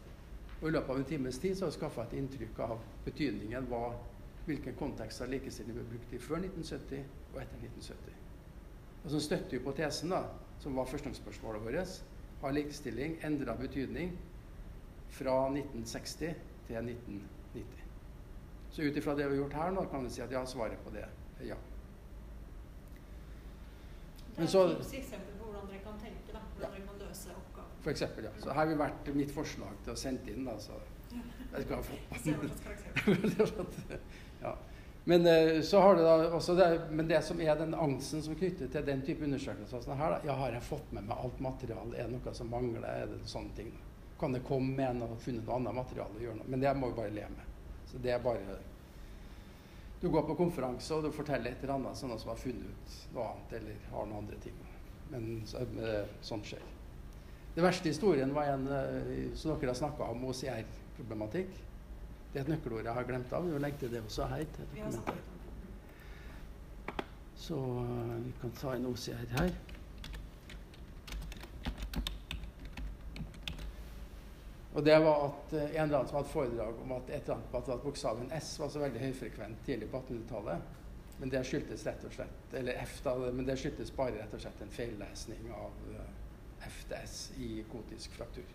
Og I løpet av en times tid så har vi skaffa et inntrykk av betydningen hva, hvilken kontekst av likestilling ble brukt i før 1970 og etter 1970. Og Så støtter hypotesen, da, som var førstegangsspørsmålet vårt, har likestilling endra betydning fra 1960 til 1990. Så ut ifra det vi har gjort her nå, kan vi si at ja, svaret på det er ja. Det er et eksempel på hvordan dere kan tenke, da. Hvordan dere kan løse oppgaven. For eksempel, ja. Så her har vi vært mitt forslag til å sende inn, da, så jeg skal karakter. ja. Men eh, så har det da også det, men det som er den angsten som er knyttet til den type undersøkelser sånn her, da, ja, har jeg fått med meg alt materiale? Er det noe som mangler? Er det sånne ting? da? Kan det komme med en og funnet noe annet materiale og gjøre noe? Men det må vi bare leve med. Så det er bare Du går på konferanse og du forteller et eller annet sånn som har funnet ut noe annet eller har noen andre ting. Men så, eh, sånt skjer. Den verste historien var en eh, som dere har snakka om, OCR-problematikk. Det er et nøkkelord jeg har glemt av. Vi må legge til det også her. til dokumentet. Så øh, vi kan ta en OCR her. Og det var at øh, en eller annen som hadde foredrag om at et eller annet på at bokstaven S var så veldig høyfrekvent tidlig på 1800-tallet. Men det skyldtes rett og slett Eller F, da, men det skyldtes bare rett og slett en feillesning av øh, F til S i gotisk fraktur.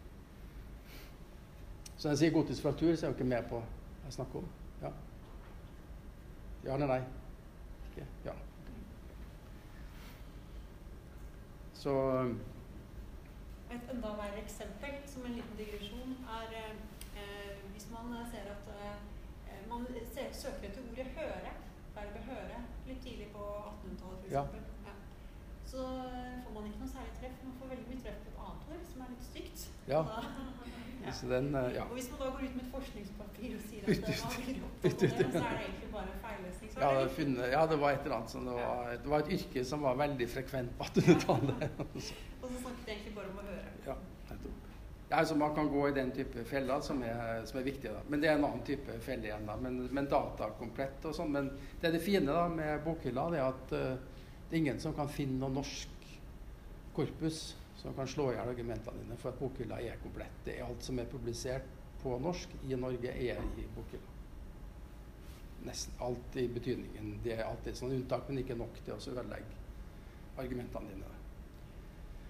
Så når jeg sier gotisk fraktur, så er jeg jo ikke med på hva jeg snakker om. Ja, ja eller nei? Ikke? Ja. Så Et enda verre eksempel, som en liten digresjon, er eh, eh, hvis man eh, ser at eh, man ser, søker etter ordet 'høre', verbet 'høre', litt tidlig på 1800-tallet f.eks. Ja. Ja. Så eh, får man ikke noe særlig treff. Man får veldig mye treff på et annet ord som er litt stygt. Ja. Da, ja. så den uh, Ja. Og hvis man da går ut med et forskningspapir og sier at det ut. var ja. så er det egentlig bare en feillesning. Ja, det, det ja, det var et eller annet som det var, det var et yrke som var veldig frekvent på 1800-tallet. Og så snakket jeg egentlig bare om å høre. ja, nettopp. Ja, altså Man kan gå i den type feller som er, som er viktige. da. Men det er en annen type felle igjen. da. Men, men datakomplett og sånn. Men det er det fine da med bokhylla, det er at uh, det er ingen som kan finne noe norsk korpus som kan slå i hjel argumentene dine, for at bokhylla er komplett. Det er alt som er publisert på norsk i Norge, er i bokhylla. Nesten alt i betydningen. Det er alltid sånn unntak, men ikke nok til å ødelegge argumentene dine.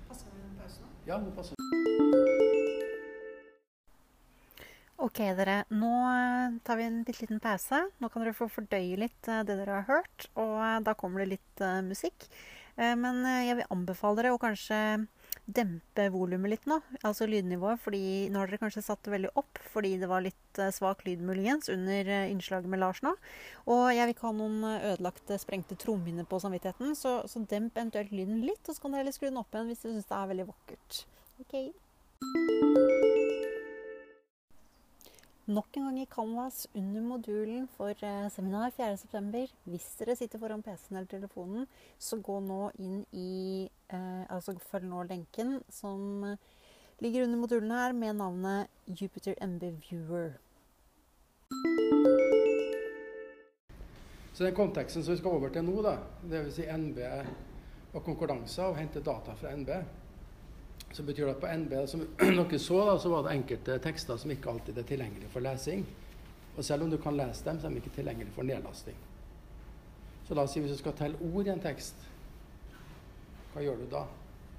Passer det en pause nå? Ja, nå passer. Ok, dere. Nå eh, tar vi en bitte liten pause. Nå kan dere få fordøye litt eh, det dere har hørt, og eh, da kommer det litt musikk. Eh, men jeg vil anbefale dere å kanskje dempe volumet litt nå, altså lydnivået, fordi nå har dere kanskje satt det veldig opp fordi det var litt eh, svak lyd muligens under eh, innslaget med Lars nå. Og jeg vil ikke ha noen eh, ødelagte, sprengte trommehinner på samvittigheten, så, så demp eventuelt lyden litt, og så kan dere heller skru den opp igjen hvis dere syns det er veldig vakkert. Ok. Nok en gang i Canvas under modulen for eh, seminar 4.9. Hvis dere sitter foran PC-en eller telefonen, så gå nå inn i eh, Altså følg nå lenken som ligger under modulen her med navnet Jupiter MB Viewer. Så den konteksten som vi skal over til nå, da, dvs. Si NB og konkurranser, og hente data fra NB, så betyr det at på NB, som dere så, da, så var det enkelte tekster som ikke alltid er tilgjengelige for lesing. Og selv om du kan lese dem, så er de ikke tilgjengelige for nedlasting. Så la oss si hvis du skal telle ord i en tekst, hva gjør du da?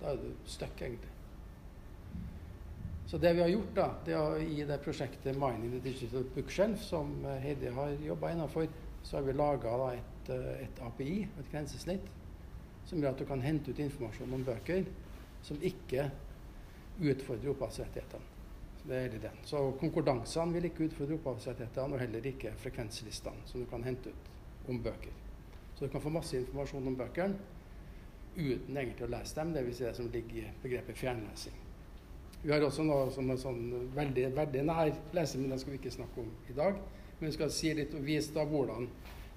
Da er du stuck, egentlig. Så det vi har gjort, da, det er å, i det prosjektet Mining the Digital Bookshelf, som eh, Heidi har jobba innafor, så har vi laga et, eh, et API, et grensesnitt, som gjør at du kan hente ut informasjon om bøker som ikke utfordrer opphavsrettighetene. Det. Så konkordansene vil ikke utfordre opphavsrettighetene, og heller ikke frekvenslistene som du kan hente ut om bøker. Så du kan få masse informasjon om bøkene uten egentlig å lese dem, dvs. Si det som ligger i begrepet fjernlesing. Vi har også noe som er sånn veldig, veldig nær lesing, men det skal vi ikke snakke om i dag. Men vi skal si litt og vise da hvordan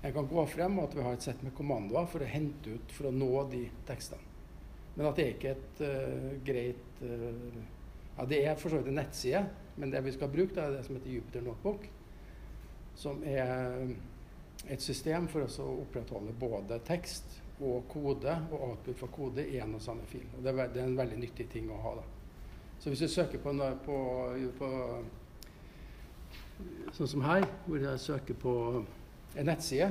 en kan gå frem, og at vi har et sett med kommandoer for å hente ut, for å nå de tekstene. Men at det er ikke et uh, greit uh, Ja, det er for så vidt en nettside, men det vi skal bruke, det er det som heter Jupiter Notebook. Som er et system for oss å opprettholde både tekst og kode og output for kode i en og samme fil. Og det er, det er en veldig nyttig ting å ha. da. Så hvis du søker på, på, på Sånn som her, hvor jeg søker på en nettside.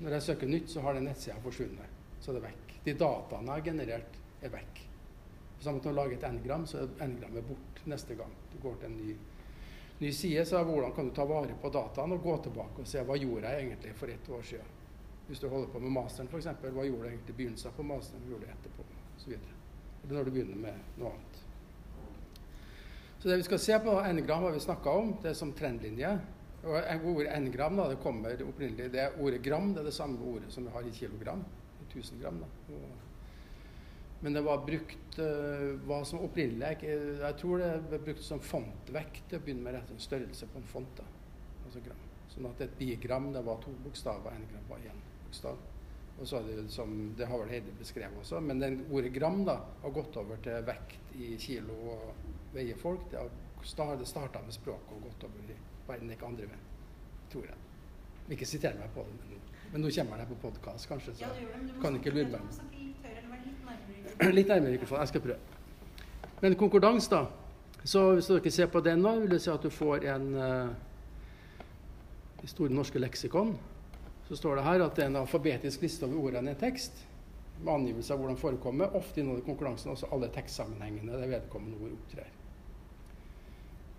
Når jeg søker nytt, så har den nettsida forsvunnet. Så er det vekk. De dataene jeg har generert, er vekk. På samme måte når du lager et n-gram, så er n-grammet bort neste gang du går til en ny, ny side. Så er hvordan kan du ta vare på dataene og gå tilbake og se hva gjorde jeg egentlig for ett år siden. Hvis du holder på med masteren f.eks., hva gjorde du egentlig i begynnelsen på masteren, hva gjorde du etterpå, osv. Eller når du begynner med noe annet. Så det vi skal se på n-gram, har vi snakka om. Det er som trendlinje. Og ordet n-gram da, det kommer opprinnelig Det er ordet gram, det er det samme ordet som vi har i kilogram. I 1000 gram. da. Men det var brukt uh, hva som opprinnelig jeg, Jeg tror det ble brukt som fontvekt til å begynne med rett og størrelse på en font. da, altså gram. Sånn at et bigram det var to bokstaver, en gram var én bokstav. Og så er det som Det har vel Heidi beskrevet også, men den ordet gram da, har gått over til vekt i kilo og veier folk. Det har sta- starta med språket og gått over i verden, ikke andre veien. Tror jeg. Ikke siter meg på det, men, men nå kommer den her på podkast, kanskje. Så kan ikke lure meg. Litt nærmere mikrofonen. Jeg skal prøve. Men konkordans, da. Så hvis dere ser på den, nå, vil jeg si at du får en uh, I Store norske leksikon så står det her at det er en alfabetisk liste over ordene i en tekst. Med angivelse av hvordan de forekommer. Ofte inneholder konkurransen også alle tekstsammenhengene der vedkommende ord opptrer.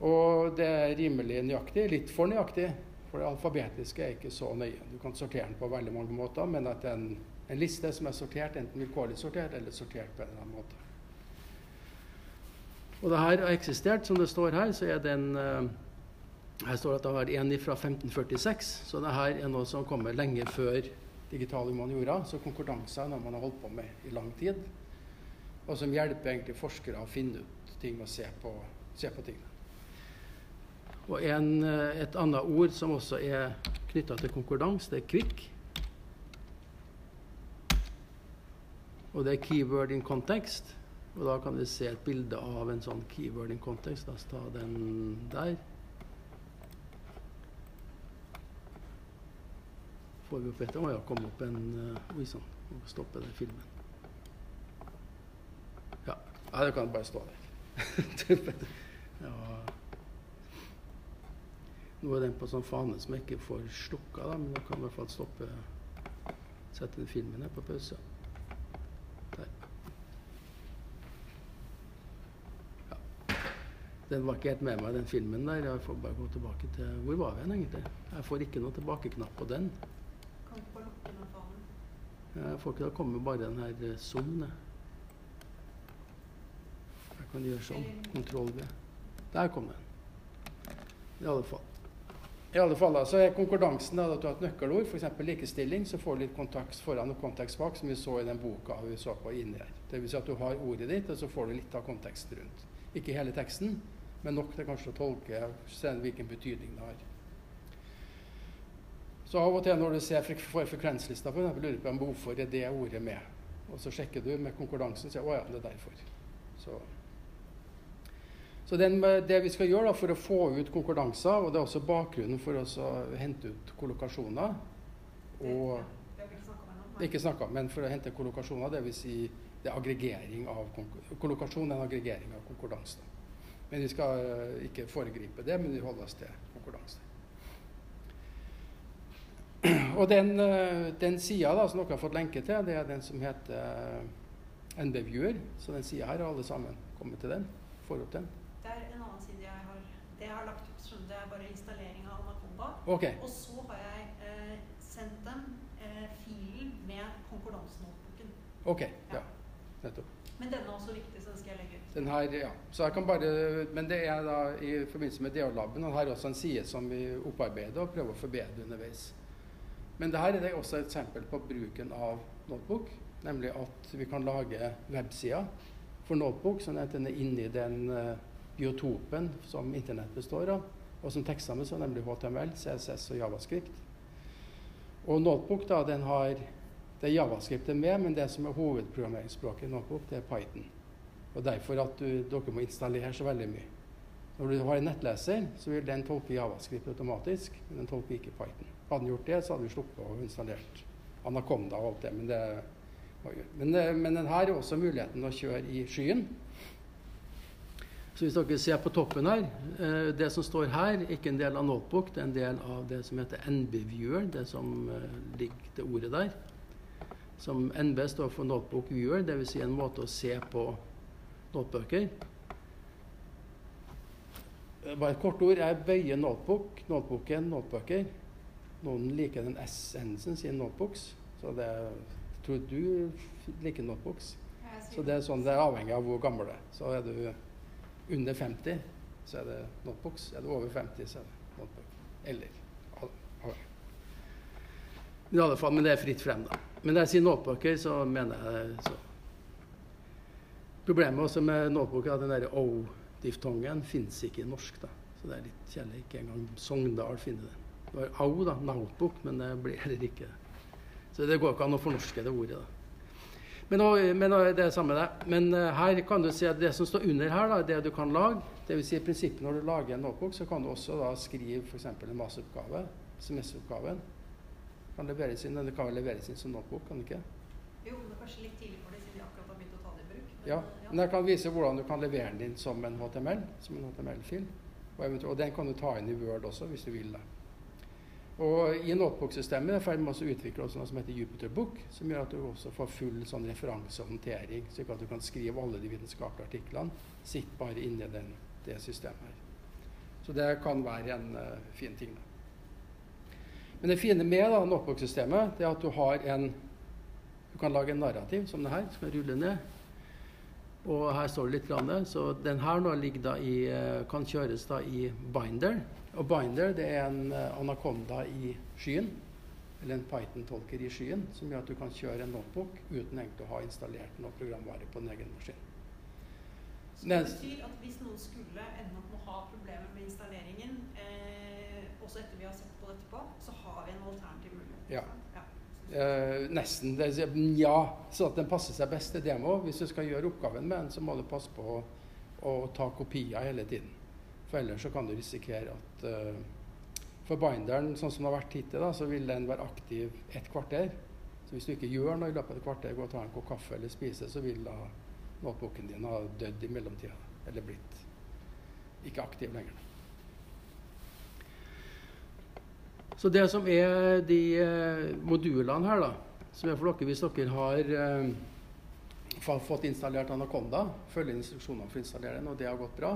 Og det er rimelig nøyaktig. Litt for nøyaktig. For det alfabetiske er ikke så nøye. Du kan sortere den på veldig mange måter, men at en, en liste som er sortert, enten vilkårlig sortert eller sortert på en eller annen måte. Og det her har eksistert, som det står her, så er den en Her står det at det har en fra 1546, så det her er noe som kommer lenge før digital humaniora. Så konkordanser er noe man har holdt på med i lang tid, og som hjelper egentlig forskere å finne ut ting og se på, se på tingene. Og en, eh, et annet ord som også er knytta til konkordans, det er kvikk. Og det er keyword in context. Og da kan vi se et bilde av en sånn keyword in context. La oss ta den der. Får vi opp etter? Å ja, kom opp en uh, Oi sann, må stoppe den filmen. Ja. Nei, det kan bare stå der. ja. Nå er den på sånn fane som jeg ikke får slukka, da, men jeg kan i hvert fall stoppe Sette den filmen her på pause. Der. Ja. Den var ikke helt med meg, den filmen der. Jeg får bare gå tilbake til Hvor var vi hen, egentlig? Jeg får ikke noe tilbakeknapp på den. Kan ikke bare lukke den fanen. Jeg får ikke da komme bare den her eh, zoom. Jeg kan gjøre sånn. Kontroll V. Der kom den. I alle fall. I alle fall så er konkordansen da, at du har et nøkkelord, f.eks. likestilling, så får du litt kontekst foran og kontekst bak, som vi så i den boka vi så på inni her. Vil si at du har ordet ditt, og så får du litt av konteksten rundt. Ikke hele teksten, men nok til kanskje å tolke hvilken betydning det har. Så av og til når du ser frek for frekvenslista, for eksempel, lurer du på om hvorfor er det ordet med. Og så sjekker du med konkordansen og sier å ja, det er derfor. Så, så den, det vi skal gjøre da, for å få ut konkordanser, og det er også bakgrunnen for å hente ut kollokasjoner og Det ikke er snakka om, men for å hente kollokasjoner, dvs. Si det er aggregering av kollokasjon er en aggregering av konkurranse. Men vi skal eh, ikke foregripe det, men vi holder oss til konkurranse. Og den, eh, den sida da, som dere har fått lenke til, det er den som heter eh, NBViewer. Så den sida her har alle sammen kommet til den. Får opp den. Det er en annen side jeg har Det jeg har lagt ut, du, det er bare installering av Anaconda. Okay. Og så har jeg eh, sendt dem eh, filen med konkordansnotebooken. ok, Ja. Nettopp. Men denne er også viktig, så den skal jeg legge ut. Den her, ja. Så jeg kan bare, men det er da i forbindelse med DH-laben. Og her er også en side som vi opparbeider og prøver å forbedre underveis. Men det her er det også et eksempel på bruken av notebook. Nemlig at vi kan lage websider for notebook, sånn at den er inni den eh, biotopen som internett består av, og som tekstene består, nemlig HTML, CSS og Javascript. Og notebook da, den har det er Javascript er med, men det som er hovedprogrammeringsspråket i notebook, det er Python. Og derfor at du, dere må installere så veldig mye. Når du har en nettleser, så vil den tolke Javascript automatisk, men den tolker ikke Python. Hadde den gjort det, så hadde vi sluppet å installert Anaconda og alt det. Men, det men, men den er også muligheten å kjøre i skyen. Så hvis dere ser på toppen her, eh, det som står her, er ikke en del av Notebook, det er en del av det som heter NB-viewer, det som eh, ligger det ordet der. Som NB står for Notebook Viewer, dvs. Si en måte å se på notebøker. Eh, Bare et kort ord. Jeg bøyer notebook, notebooken, notebøker. Noen liker den S-endelsen, sier notebooks. Så det jeg tror du liker notebooks. Så det er sånn, det er avhengig av hvor gammel du er. Så er du under 50, så er det notebooks. Er du over 50, så er det notebook. Eller. I alle fall, men det er fritt frem, da. Men når jeg sier notebooker, så mener jeg det så. Problemet også med notebooker er at den der O-diftongen fins ikke i norsk. da. Så det er litt kjedelig. Ikke engang Sogndal finner den. Det var au, da, notebook, men det blir heller ikke Så det går ikke an å fornorske det ordet. da. Men, men det er samme det. Men eh, her kan du si at det som står under her, da, det du kan lage. Dvs. Si, i prinsippet når du lager en notebook, så kan du også da skrive f.eks. en masteroppgave. Semesteroppgaven. Kan leveres inn, Den kan vel leveres inn som notebook, kan den ikke? Jo, det er kanskje litt tidlig for det, siden de akkurat har begynt å ta det i bruk. Men, Ja, ja, men jeg kan vise hvordan du kan levere den inn som en HTML, som en HTML-fil. Og, og den kan du ta inn i Word også, hvis du vil det. Og i notebook-systemet er jeg i med også utvikle noe som heter Jupiter Book, som gjør at du også får full sånn referansehåndtering, slik at du kan skrive alle de vitenskapelige artiklene, sitt bare inni den, det systemet her. Så det kan være en uh, fin ting. da. Men det fine med da, notebook-systemet, er at du har en Du kan lage en narrativ som det her, som jeg ruller ned. Og her står det litt. Grann, så den her nå ligger da i, eh, kan kjøres da i Binder. Og Binder det er en anaconda anakonda i skyen. Eller en Python-tolker i skyen, som gjør at du kan kjøre en notebook uten egentlig å ha installert noe programvare på din egen maskin. Så det betyr at hvis noen skulle ende opp med å ha problemer med installeringen, eh, også etter vi har sett på det etterpå, så har vi en alternativ mulighet. Ja. ja. Eh, nesten. Det, ja, så at den passer seg best til demo. Hvis du skal gjøre oppgaven med den, så må du passe på å, å ta kopier hele tiden. For ellers så kan du risikere at eh, For binderen, sånn som det har vært hittil, da, så vil den være aktiv et kvarter. Så hvis du ikke gjør noe i løpet av et kvarter, gå og ta en kopp kaffe eller spise, så vil da notebooken din ha dødd i mellomtida. Eller blitt ikke aktiv lenger. Så det som er de eh, modulene her, da, som er for dere hvis dere har eh, fått installert Anaconda, følger instruksjonene for å installere den, og det har gått bra.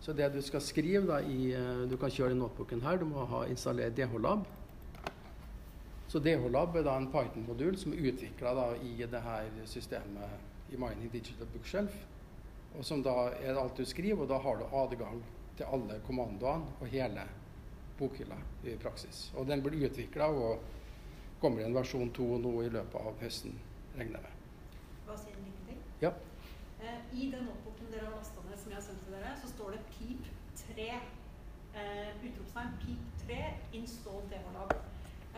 Så det du skal skrive da i eh, Du kan kjøre den notebooken her. Du må ha installert DH-lab. Så DH-lab er da en Python-modul som er utvikla i det her systemet i Mining Digital Bookshelf. Og som da er alt du skriver, og da har du adgang til alle kommandoene og hele bokhylla i praksis. Og den blir utvikla og kommer i en versjon 2 nå i løpet av høsten, regner jeg med. Hva sier en liten ting? Ja. Eh, I den notebooken dere har lasta jeg har sendt til dere, så står det PIP 3. Eh, utropstegn PIP 3 install DHLab.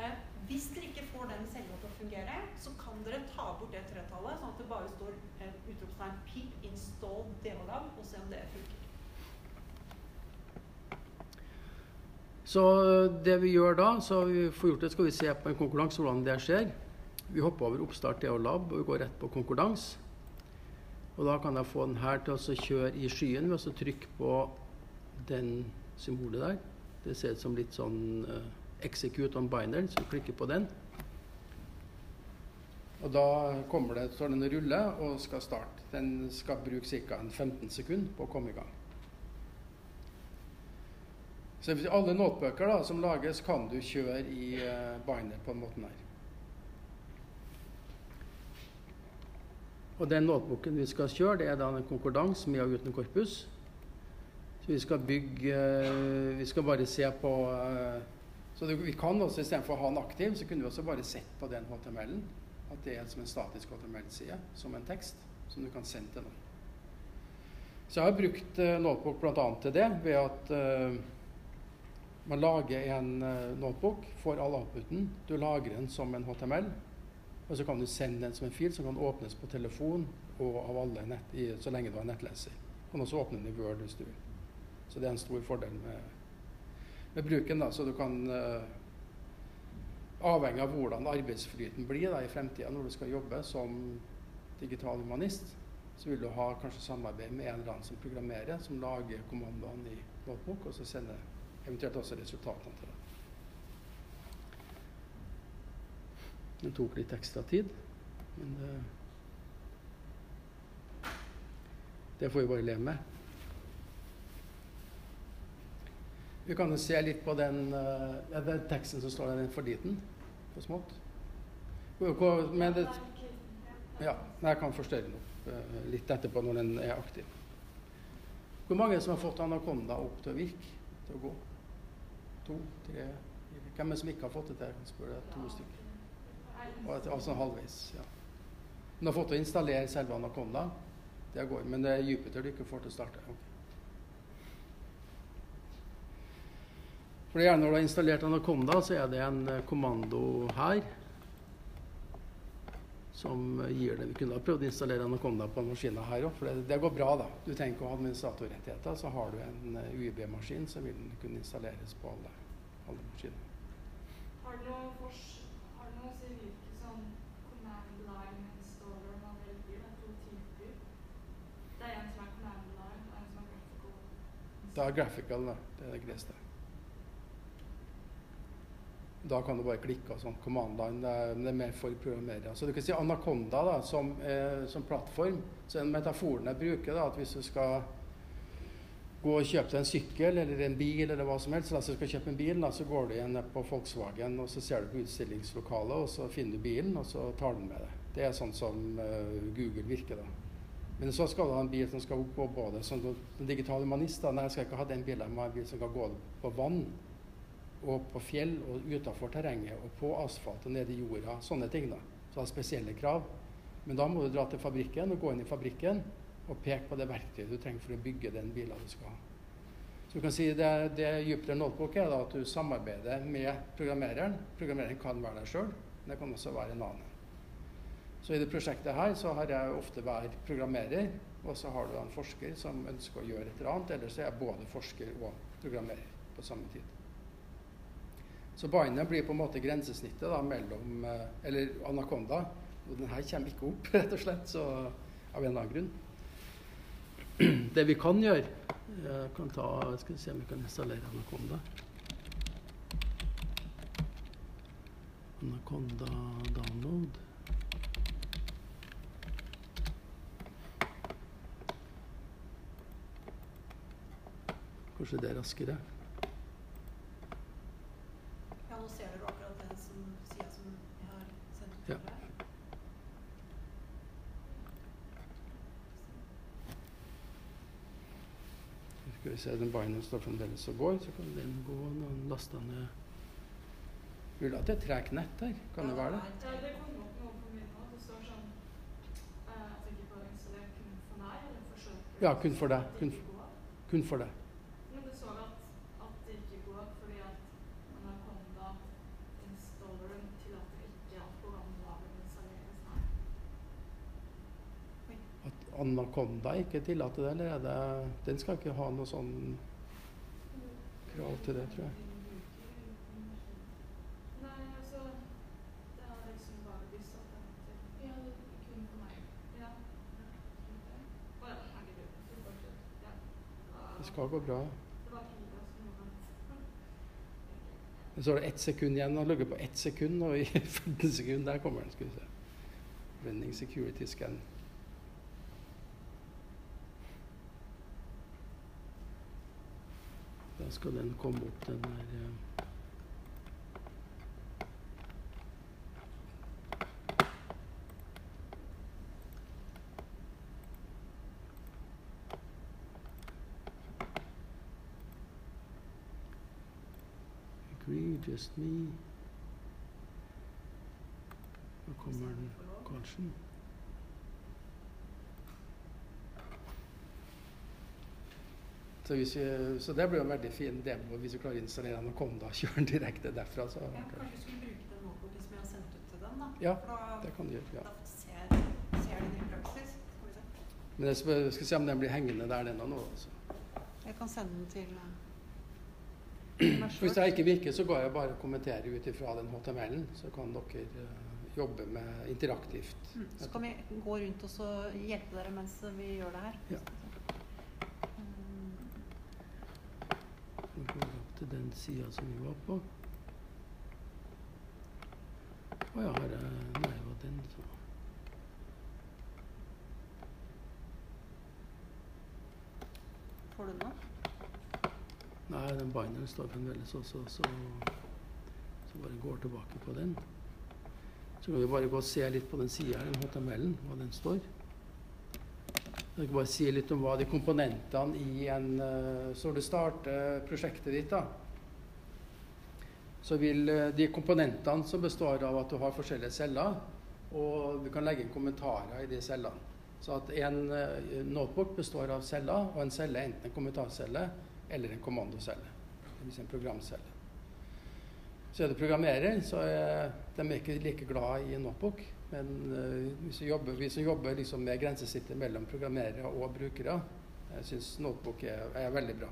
Eh, hvis dere ikke får den cella til å fungere, så kan dere ta bort det tretallet, sånn at det bare står eh, utropstegn PIP install DHLab, og se om det funker. Så det vi gjør da, så vi får gjort det, skal vi se på en konkurranse hvordan det skjer. Vi hopper over oppstart DH Lab og går rett på konkurranse. Og da kan jeg få den her til å kjøre i skyen ved å trykke på den symbolet der. Det ser ut som litt sånn uh, execute on binder, så du klikker på den. Og da kommer det, står den og og skal starte. Den skal bruke ca. 15 sekunder på å komme i gang. Så alle notebøker da, som lages, kan du kjøre i uh, binder på den måten her. Og den notebooken vi skal kjøre, det er da en konkordans med og uten korpus. Så vi skal bygge eh, Vi skal bare se på eh, Så vi kan også istedenfor å ha den aktiv, så kunne vi også bare sett på den HTML-en. At det er som en statisk HTML-side, som en tekst, som du kan sende til noen. Så jeg har brukt uh, notebook bl.a. til det, ved at uh, man lager en notebook, får all outputen, du lagrer den som en HTML, og så kan du sende den som en fil som kan åpnes på telefon og av alle nett, i, så lenge du har nettleser. Du kan også åpne den i Word hvis du vil. Så det er en stor fordel med, med bruken. da, Så du kan uh, Avhengig av hvordan arbeidsflyten blir da, i fremtida når du skal jobbe som digital humanist, så vil du ha kanskje samarbeid med en eller annen som programmerer, som lager kommandoene i notebook, og så sender eventuelt også resultatene til deg. Det tok litt ekstra tid, men det, det får vi bare leve med. Vi kan jo se litt på den, uh, ja, den teksten som står der, den for liten, for smått. Men det, ja, jeg kan forstørre den opp uh, litt etterpå når den er aktiv. Hvor mange som har fått anakonda opp til å virke, til å gå? To? Tre? Hvem er det som ikke har fått det til? Jeg kan spørre to stykker. Altså halvveis, ja. Du har fått til å installere selve Anaconda, det går, men det er Jupiter du ikke får til å starte. Okay. For det Når du har installert Anaconda, så er det en eh, kommando her som eh, gir det. Vi kunne ha prøvd å installere Anaconda på maskinen her òg, for det, det går bra. da. Du ikke å ha administratorrettigheter. Så har du en eh, UiB-maskin, så vil kunne installeres på alle, alle maskiner. Har du noe fors... Sånn? Det er. Det en som er command line, en som er graphical. Da er graphical, da. Det er det greieste. Da kan du bare klikke og sånn. Command line, det er, det er mer for programmerere. Så du kan si Anaconda da, som, eh, som plattform. Så den metaforen jeg bruker, da, at hvis du skal gå og kjøpe deg en sykkel eller en bil eller hva som helst, la oss skal kjøpe en bil, da, så går du igjen på Volkswagen og så ser du på utstillingslokalet, og så finner du bilen, og så tar du den med deg. Det er sånn som uh, Google virker, da. Men så skal du ha en bil som skal gå både som du- en digital humanist. da, Nei, jeg skal ikke ha den bilen, ha en bil som kan gå på vann og på fjell og utafor terrenget og på asfalt og nede i jorda. Sånne ting. da. Så har spesielle krav. Men da må du dra til fabrikken og gå inn i fabrikken og peke på det verktøyet du trenger for å bygge den bilen du skal ha. Så du kan si det, det Jupiter Notebook er da at du samarbeider med programmereren. Programmereren kan være deg sjøl. Men det kan også være en annen. Så i det prosjektet her så har jeg ofte vært programmerer, og så har du en forsker som ønsker å gjøre et eller annet. Eller så er jeg både forsker og programmerer på samme tid. Så bindet blir på en måte grensesnittet da, mellom eh, Eller Anaconda. Og den her kommer ikke opp, rett og slett, så, av en eller annen grunn. Det vi kan gjøre Jeg kan ta, skal se om vi kan installere Anaconda. Anaconda download. Kanskje det er raskere. Ja, nå ser dere akkurat den som, sida som jeg har sendt ut Ja. til dere. Skal vi se, den Binance står fremdeles og går, så kan den gå når den laster ned Mulig at det er tregt nett her, kan det være det? Ja, det kom opp noe på min nå. Det står sånn eh, at det ikke bare er installert kun for deg, eller forsøker Ja, kun for deg. det Kun, kun for det. Men det står at, at det ikke går fordi at Anaconda installeren tillater ikke at programvaren installeres her. At Anaconda ikke tillater det, eller er det Den skal ikke ha noe sånn krav til det, tror jeg. Det skal gå bra. Men så er det ett sekund igjen. Han ligger på ett sekund, og i 15 sekunder der kommer den. skal vi se. Running security scan. Da skal den komme opp, den der eh, Agree, just me. Nå kommer den. Så, hvis vi, så det blir en veldig fin demo hvis vi klarer å installere den og kjøre den direkte derfra. Så, Ja, kanskje vi skulle bruke den notebooken som jeg har sendt ut til dem, da. Ja, da, det kan du gjøre. Ja. da ser, ser de det i praksis. Skal vi se. Men jeg skal, skal se om den blir hengende der den nå. Også. Jeg kan sende den til eh, Hvis det ikke virker, så går jeg bare og kommenterer ut ifra den HTML-en. Så kan dere uh, jobbe med interaktivt. Mm, Så kan vi gå rundt og så hjelpe dere mens vi gjør det her. Ja. Nå går vi opp til den sida som vi var på. Å ja, her er Nei, det var den som Får du den? Nei, den binderen står fremdeles også, så, så bare går tilbake på den. Så kan vi bare gå og se litt på den sida her, den HTML-en, hva den står. Jeg kan bare si litt om hva de komponentene i en eh, Så du starter prosjektet ditt, da, så vil eh, de komponentene som består av at du har forskjellige celler, og du kan legge inn kommentarer i de cellene. Så at en eh, notebook består av celler, og en celle er enten en kommentarcelle eller en kommandocelle. Dvs. en programcelle. Så er du programmerer, så er de ikke like glad i en notebook. Men eh, vi som jobber, vi som jobber liksom med grensesnittet mellom programmerere og brukere, jeg syns notebook er, er veldig bra.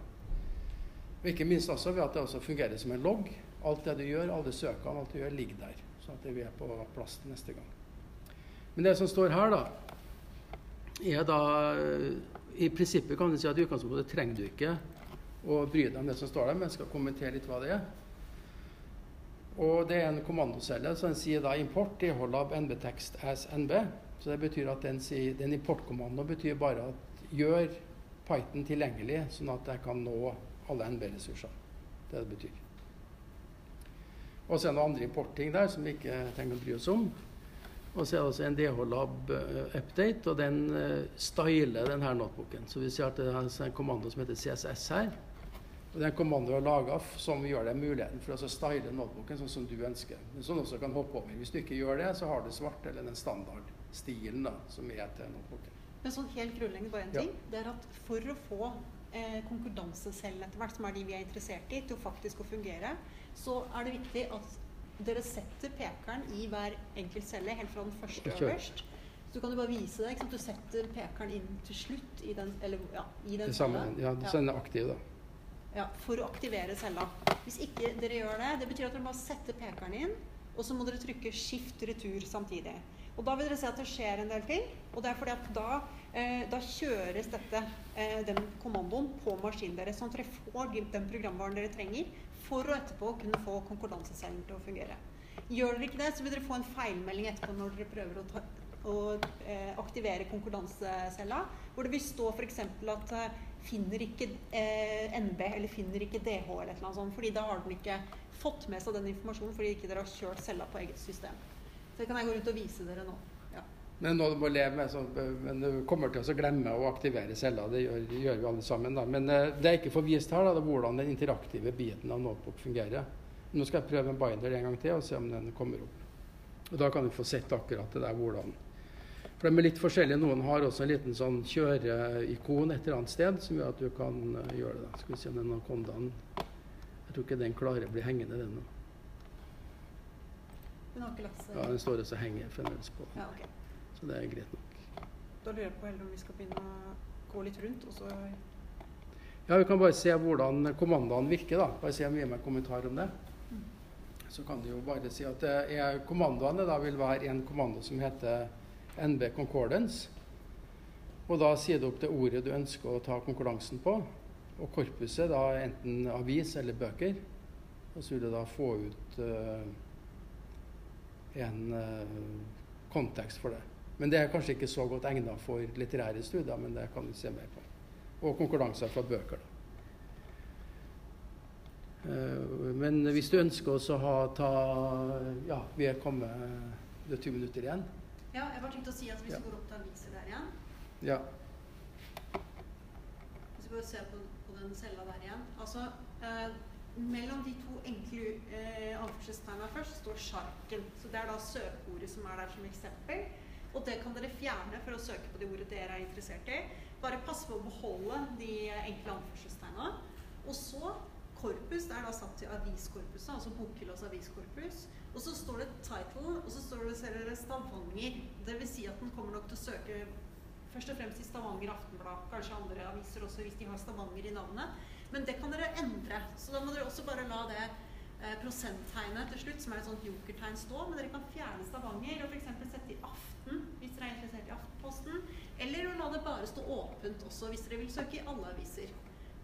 Og ikke minst også ved at det også fungerer som en logg. Alt det du gjør, alle søkene, alt du gjør, ligger der. Så at vi er på plass til neste gang. Men det som står her, da, er da eh, I prinsippet kan du si at i utgangspunktet trenger du ikke å bry deg om det som står der, men jeg skal kommentere litt hva det er. Og det er en kommandocelle, så den sier da import innhold av nbtekst as nb. Så det betyr at den, den importkommandoen betyr bare at gjør Python tilgjengelig, sånn at jeg kan nå alle nb-ressurser. Det det betyr. Og så er det noen andre importting der som vi ikke trenger å bry oss om. Og så er det også en DH-lab eh, update, og den uh, styler denne notebooken. Så vi ser at det er en kommando som heter CSS her. Og det er en kommando vi har laga som gjør det muligheten for å style notebooken sånn som du ønsker. Men Som du også kan hoppe over. Hvis du ikke gjør det, så har du svart eller den standardstilen da, som er til notebooken. Men sånn helt grunnleggende bare en Ja. ting. Det er at for å få eh, konkurransecellen etter hvert, som er de vi er interessert i, til faktisk å fungere, så er det viktig at dere setter pekeren i hver enkelt celle, helt fra den første øverst. Så du kan jo bare vise det. Du setter pekeren inn til slutt i den, eller, ja, i den cellen. ja, så den er aktiv, da. Ja, for å aktivere cella. Hvis ikke dere gjør det, det betyr at dere bare setter pekeren inn, og så må dere trykke skift retur samtidig. Og da vil dere se at det skjer en del ting. Og det er fordi at da, eh, da kjøres dette, eh, den kommandoen på maskinen deres, sånn at dere får den programvaren dere trenger for å etterpå kunne få konkurransecellen til å fungere. Gjør dere ikke det, så vil dere få en feilmelding etterpå når dere prøver å, ta, å eh, aktivere konkurransecella, hvor det vil stå f.eks. at eh, finner ikke eh, NB eller finner ikke DH eller annet sånt, fordi da har den ikke fått med seg den informasjonen fordi ikke dere har kjørt cella på eget system. Så det kan jeg gå rundt og vise dere nå. Ja. Men nå du må leve med, så, men du kommer til å glemme å aktivere celler. Det gjør, gjør vi alle sammen. Da. Men eh, det er ikke forvist her, da, det er hvordan den interaktive biten av notebook fungerer. Nå skal jeg prøve en binder en gang til og se om den kommer opp. Og Da kan du få sett akkurat det der hvordan. For de er litt forskjellige. Noen har også en liten sånn kjøreikon et eller annet sted som gjør at du kan eh, gjøre det. Skal vi se om den kondaen Jeg tror ikke den klarer å bli hengende, den. Hun har ikke latt seg Ja, den står også og henger fremdeles på. Ja, okay. Så det er greit nok. Da lurer jeg på om vi skal begynne å gå litt rundt, og så Ja, Vi kan bare se hvordan kommandoene virker. da. Bare se om vi gir meg en kommentar om det. Så kan du jo bare si at er, kommandoene da vil være en kommando som heter NB Concordance. Og da sier du opp det ordet du ønsker å ta konkurransen på. Og korpuset da enten avis eller bøker. Og så vil du da få ut uh, en uh, kontekst for det. Men det er kanskje ikke så godt egnet for litterære studier, men det kan vi se mer på og konkurranser fra bøker. Da. Eh, Men hvis du ønsker å ha ta Ja, vi er kommet Det er 20 minutter igjen. Ja, jeg bare tenkte å si at hvis Ja. du går opp til aviser der igjen Ja. Hvis vi bare ser på, på den cella der igjen Altså, eh, mellom de to enkle eh, anførselstegna først står sjarken. Så det er da søkeordet som er der som eksempel. Og det kan dere fjerne for å søke på de ordet dere er interessert i. Bare pass på å beholde de enkle anførselstegna. Og så korpus, det er da satt til aviskorpuset, altså bokhyllas aviskorpus. Og så står det title, og så står det ser dere Stavanger. Det vil si at den kommer nok til å søke først og fremst i Stavanger Aftenblad, kanskje andre aviser også hvis de har Stavanger i navnet. Men det kan dere endre. Så da må dere også bare la det eh, prosenttegnet til slutt, som er et sånt jokertegn, stå. Men dere kan fjerne Stavanger og f.eks. sette i Aften hvis dere er interessert i Aftenposten. Eller la det bare stå åpent også hvis dere vil søke i alle aviser.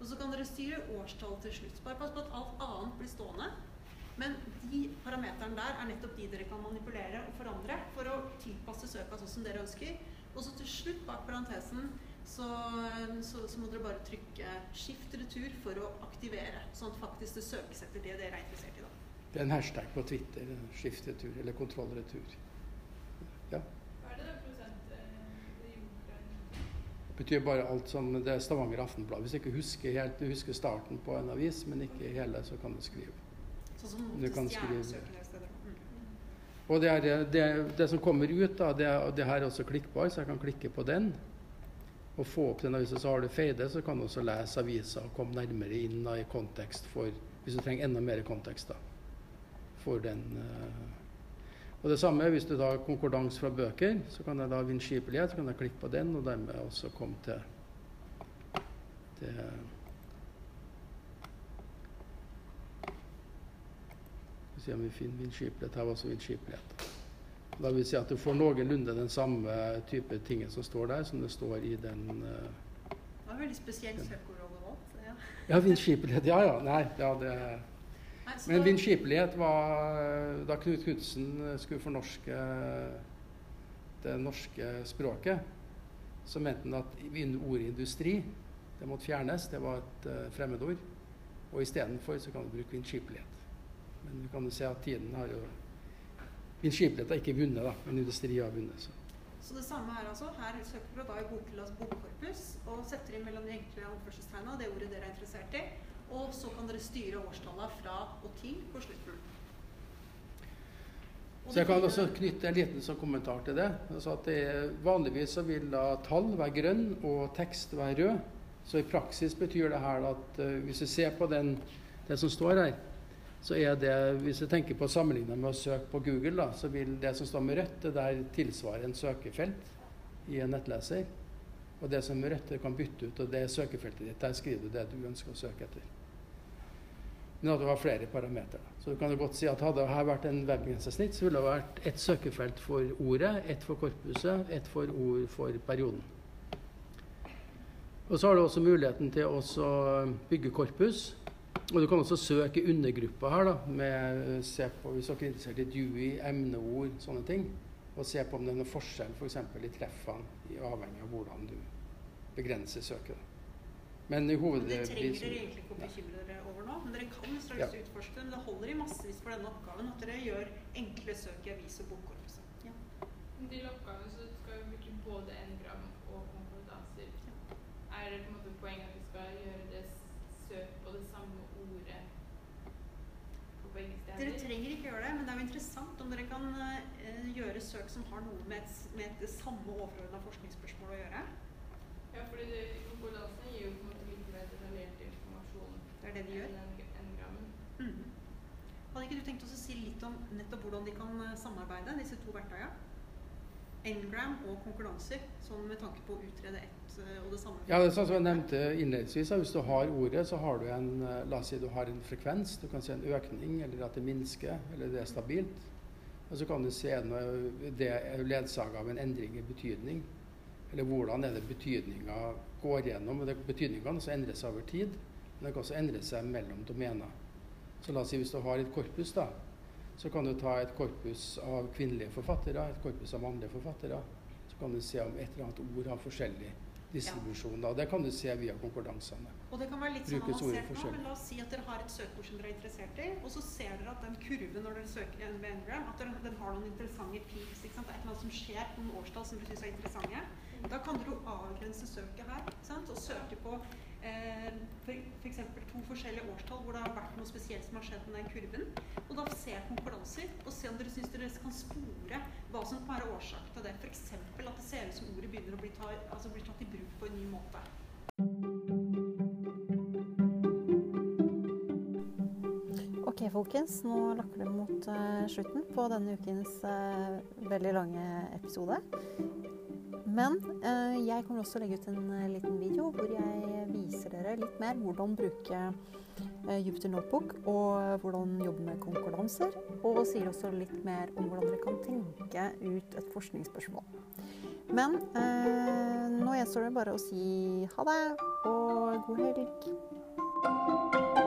Og så kan dere styre årstall til slutt. Bare pass på at alt annet blir stående. Men de parameterne der er nettopp de dere kan manipulere og forandre for å tilpasse søka sånn som dere ønsker. Og så til slutt, bak parentesen, så, så, så må dere bare trykke skift retur for å aktivere, sånn at faktisk det søkes etter det dere er interessert i. da. Det er en hashtag på Twitter. Skiftretur eller kontroll retur. Ja. Er det eh, det betyr bare alt som Det er Stavanger Aftenblad. Hvis du ikke husker helt, du husker starten på en avis, men ikke hele, så kan du skrive. Sånn som Du kan skrive-. Mm. Og det, er, det, det som kommer ut, da, det, er- det her er også klikkbar, så jeg kan klikke på den. Og få opp den avisa, så har du feide, så kan du også lese avisa og komme nærmere inn da, i kontekst for Hvis du trenger enda mer kontekst da, for den. uh... Og det samme hvis du tar konkordans fra bøker, så kan jeg da vindskipelighet, så kan jeg klikke på den, og dermed også komme til, til Skal vi se om vi finner vindskipelighet. Her var også vindskipelighet. Da vil si at du får noenlunde den samme type ting som står der, som det står i den uh, Det var veldig spesielt søkeord å valgt. Ja. Ja, vindskipelighet. Ja, ja. Nei, ja, det Nei, Men vindskipelighet var Da Knut Knutsen skulle fornorske det norske språket, så mente han at ordet industri det måtte fjernes. Det var et uh, fremmedord. Og istedenfor så kan du bruke vindskipelighet. Men du kan jo se at tiden har jo Vindskipelighet har ikke vunnet, da, men industri har vunnet. Så. Så det samme her altså. Her søker du da i Bokhyllas bokkorpus og setter inn mellom de enkle oppførselstegna det ordet dere er interessert i. Og så kan dere styre årstallene fra og til på slutten. Så jeg kan også knytte en liten sånn kommentar til det. Altså at det vanligvis så vil da tall være grønn og tekst være rød. Så i praksis betyr det her at eh, hvis vi ser på den, det som står her, så er det, hvis jeg tenker på sammenligna med å søke på Google, da, så vil det som står med rødt, det der tilsvare en søkefelt i en nettleser. Og det som er rødt, kan bytte ut, og det er søkefeltet ditt. Der skriver du det du ønsker å søke etter. Men at det var flere parametere. Så du kan jo godt si at hadde det vært en webgrensesnitt, så ville det vært ett søkefelt for ordet, ett for korpuset, ett for ord for perioden. Og så har du også muligheten til å bygge korpus. Og du kan også søke undergrupper her, da, med, se på, hvis dere er interessert i Dewey, emneord, sånne ting. Og se på om det er noen forskjell f.eks. For i treffene, avhengig av hvordan du begrenser søket. Men i hoved... Det trenger dere egentlig ikke å bekymre dere over nå, men dere kan straks ja. utforske det. Men det holder i massevis for denne oppgaven at dere gjør enkle søk i avis- og bokkorpuset. Ja. Til oppgaven så skal vi bruke både n-gram og konkordanser. Ja. Er det på en måte poenget at vi skal gjøre det søk på det samme ordet på begge steder? Dere trenger ikke gjøre det, men det er jo interessant om dere kan uh, gjøre søk som har noe med, et, med det samme overordna forskningsspørsmål å gjøre. Ja, fordi det, konkordansene gir jo på en måte litt mer detaljert informasjon det er det de gjør. enn grammen. Mm. Hadde ikke du tenkt oss å si litt om nettopp hvordan de kan eh, samarbeide, disse to verktøyene? Ngram og konkurranser, sånn med tanke på å utrede ett eh, og det samme? Ja, det er sånn som jeg nevnte innledningsvis. Hvis du har ordet, så har du en eh, la oss si du har en frekvens. Du kan se en økning, eller at det minsker, eller det er stabilt. Og så kan du se når det er ledsaga av en endring i betydning. Eller hvordan er det betydninga går gjennom. og Betydningen kan også seg over tid, men det kan også endre seg mellom domener. Så la oss si hvis du har et korpus, da, så kan du ta et korpus av kvinnelige forfattere, et korpus av mannlige forfattere. Så kan du se om et eller annet ord har forskjellig distribusjon. Ja. Det kan du se via konkordansene. Og det kan være litt sånn avansert nå, men la oss si at dere har et søkeord som dere er interessert i, og så ser dere at den kurven når dere søker en Engram, at den, den har noen interessante peaks. Ikke sant? Det er et eller annet som skjer på noen årstall som dere syns er interessante. Da kan dere avgrense søket her og søke på f.eks. For to forskjellige årstall hvor det har vært noe spesielt som har skjedd med den kurven. Og da se konkurranser og se om dere syns dere kan spore hva som kan være årsaken til det. F.eks. at det ser ut som ordet begynner å bli, ta, altså bli tatt i bruk på en ny måte. Ok, folkens. Nå lakker det mot uh, slutten på denne ukens uh, veldig lange episode. Men uh, jeg kommer også legge ut en liten video hvor jeg viser dere litt mer hvordan bruke Jupiter Notebook, og hvordan jobbe med konkurranser. Og sier også litt mer om hvordan dere kan tenke ut et forskningsspørsmål. Men nå gjenstår det bare å si ha det og god helg.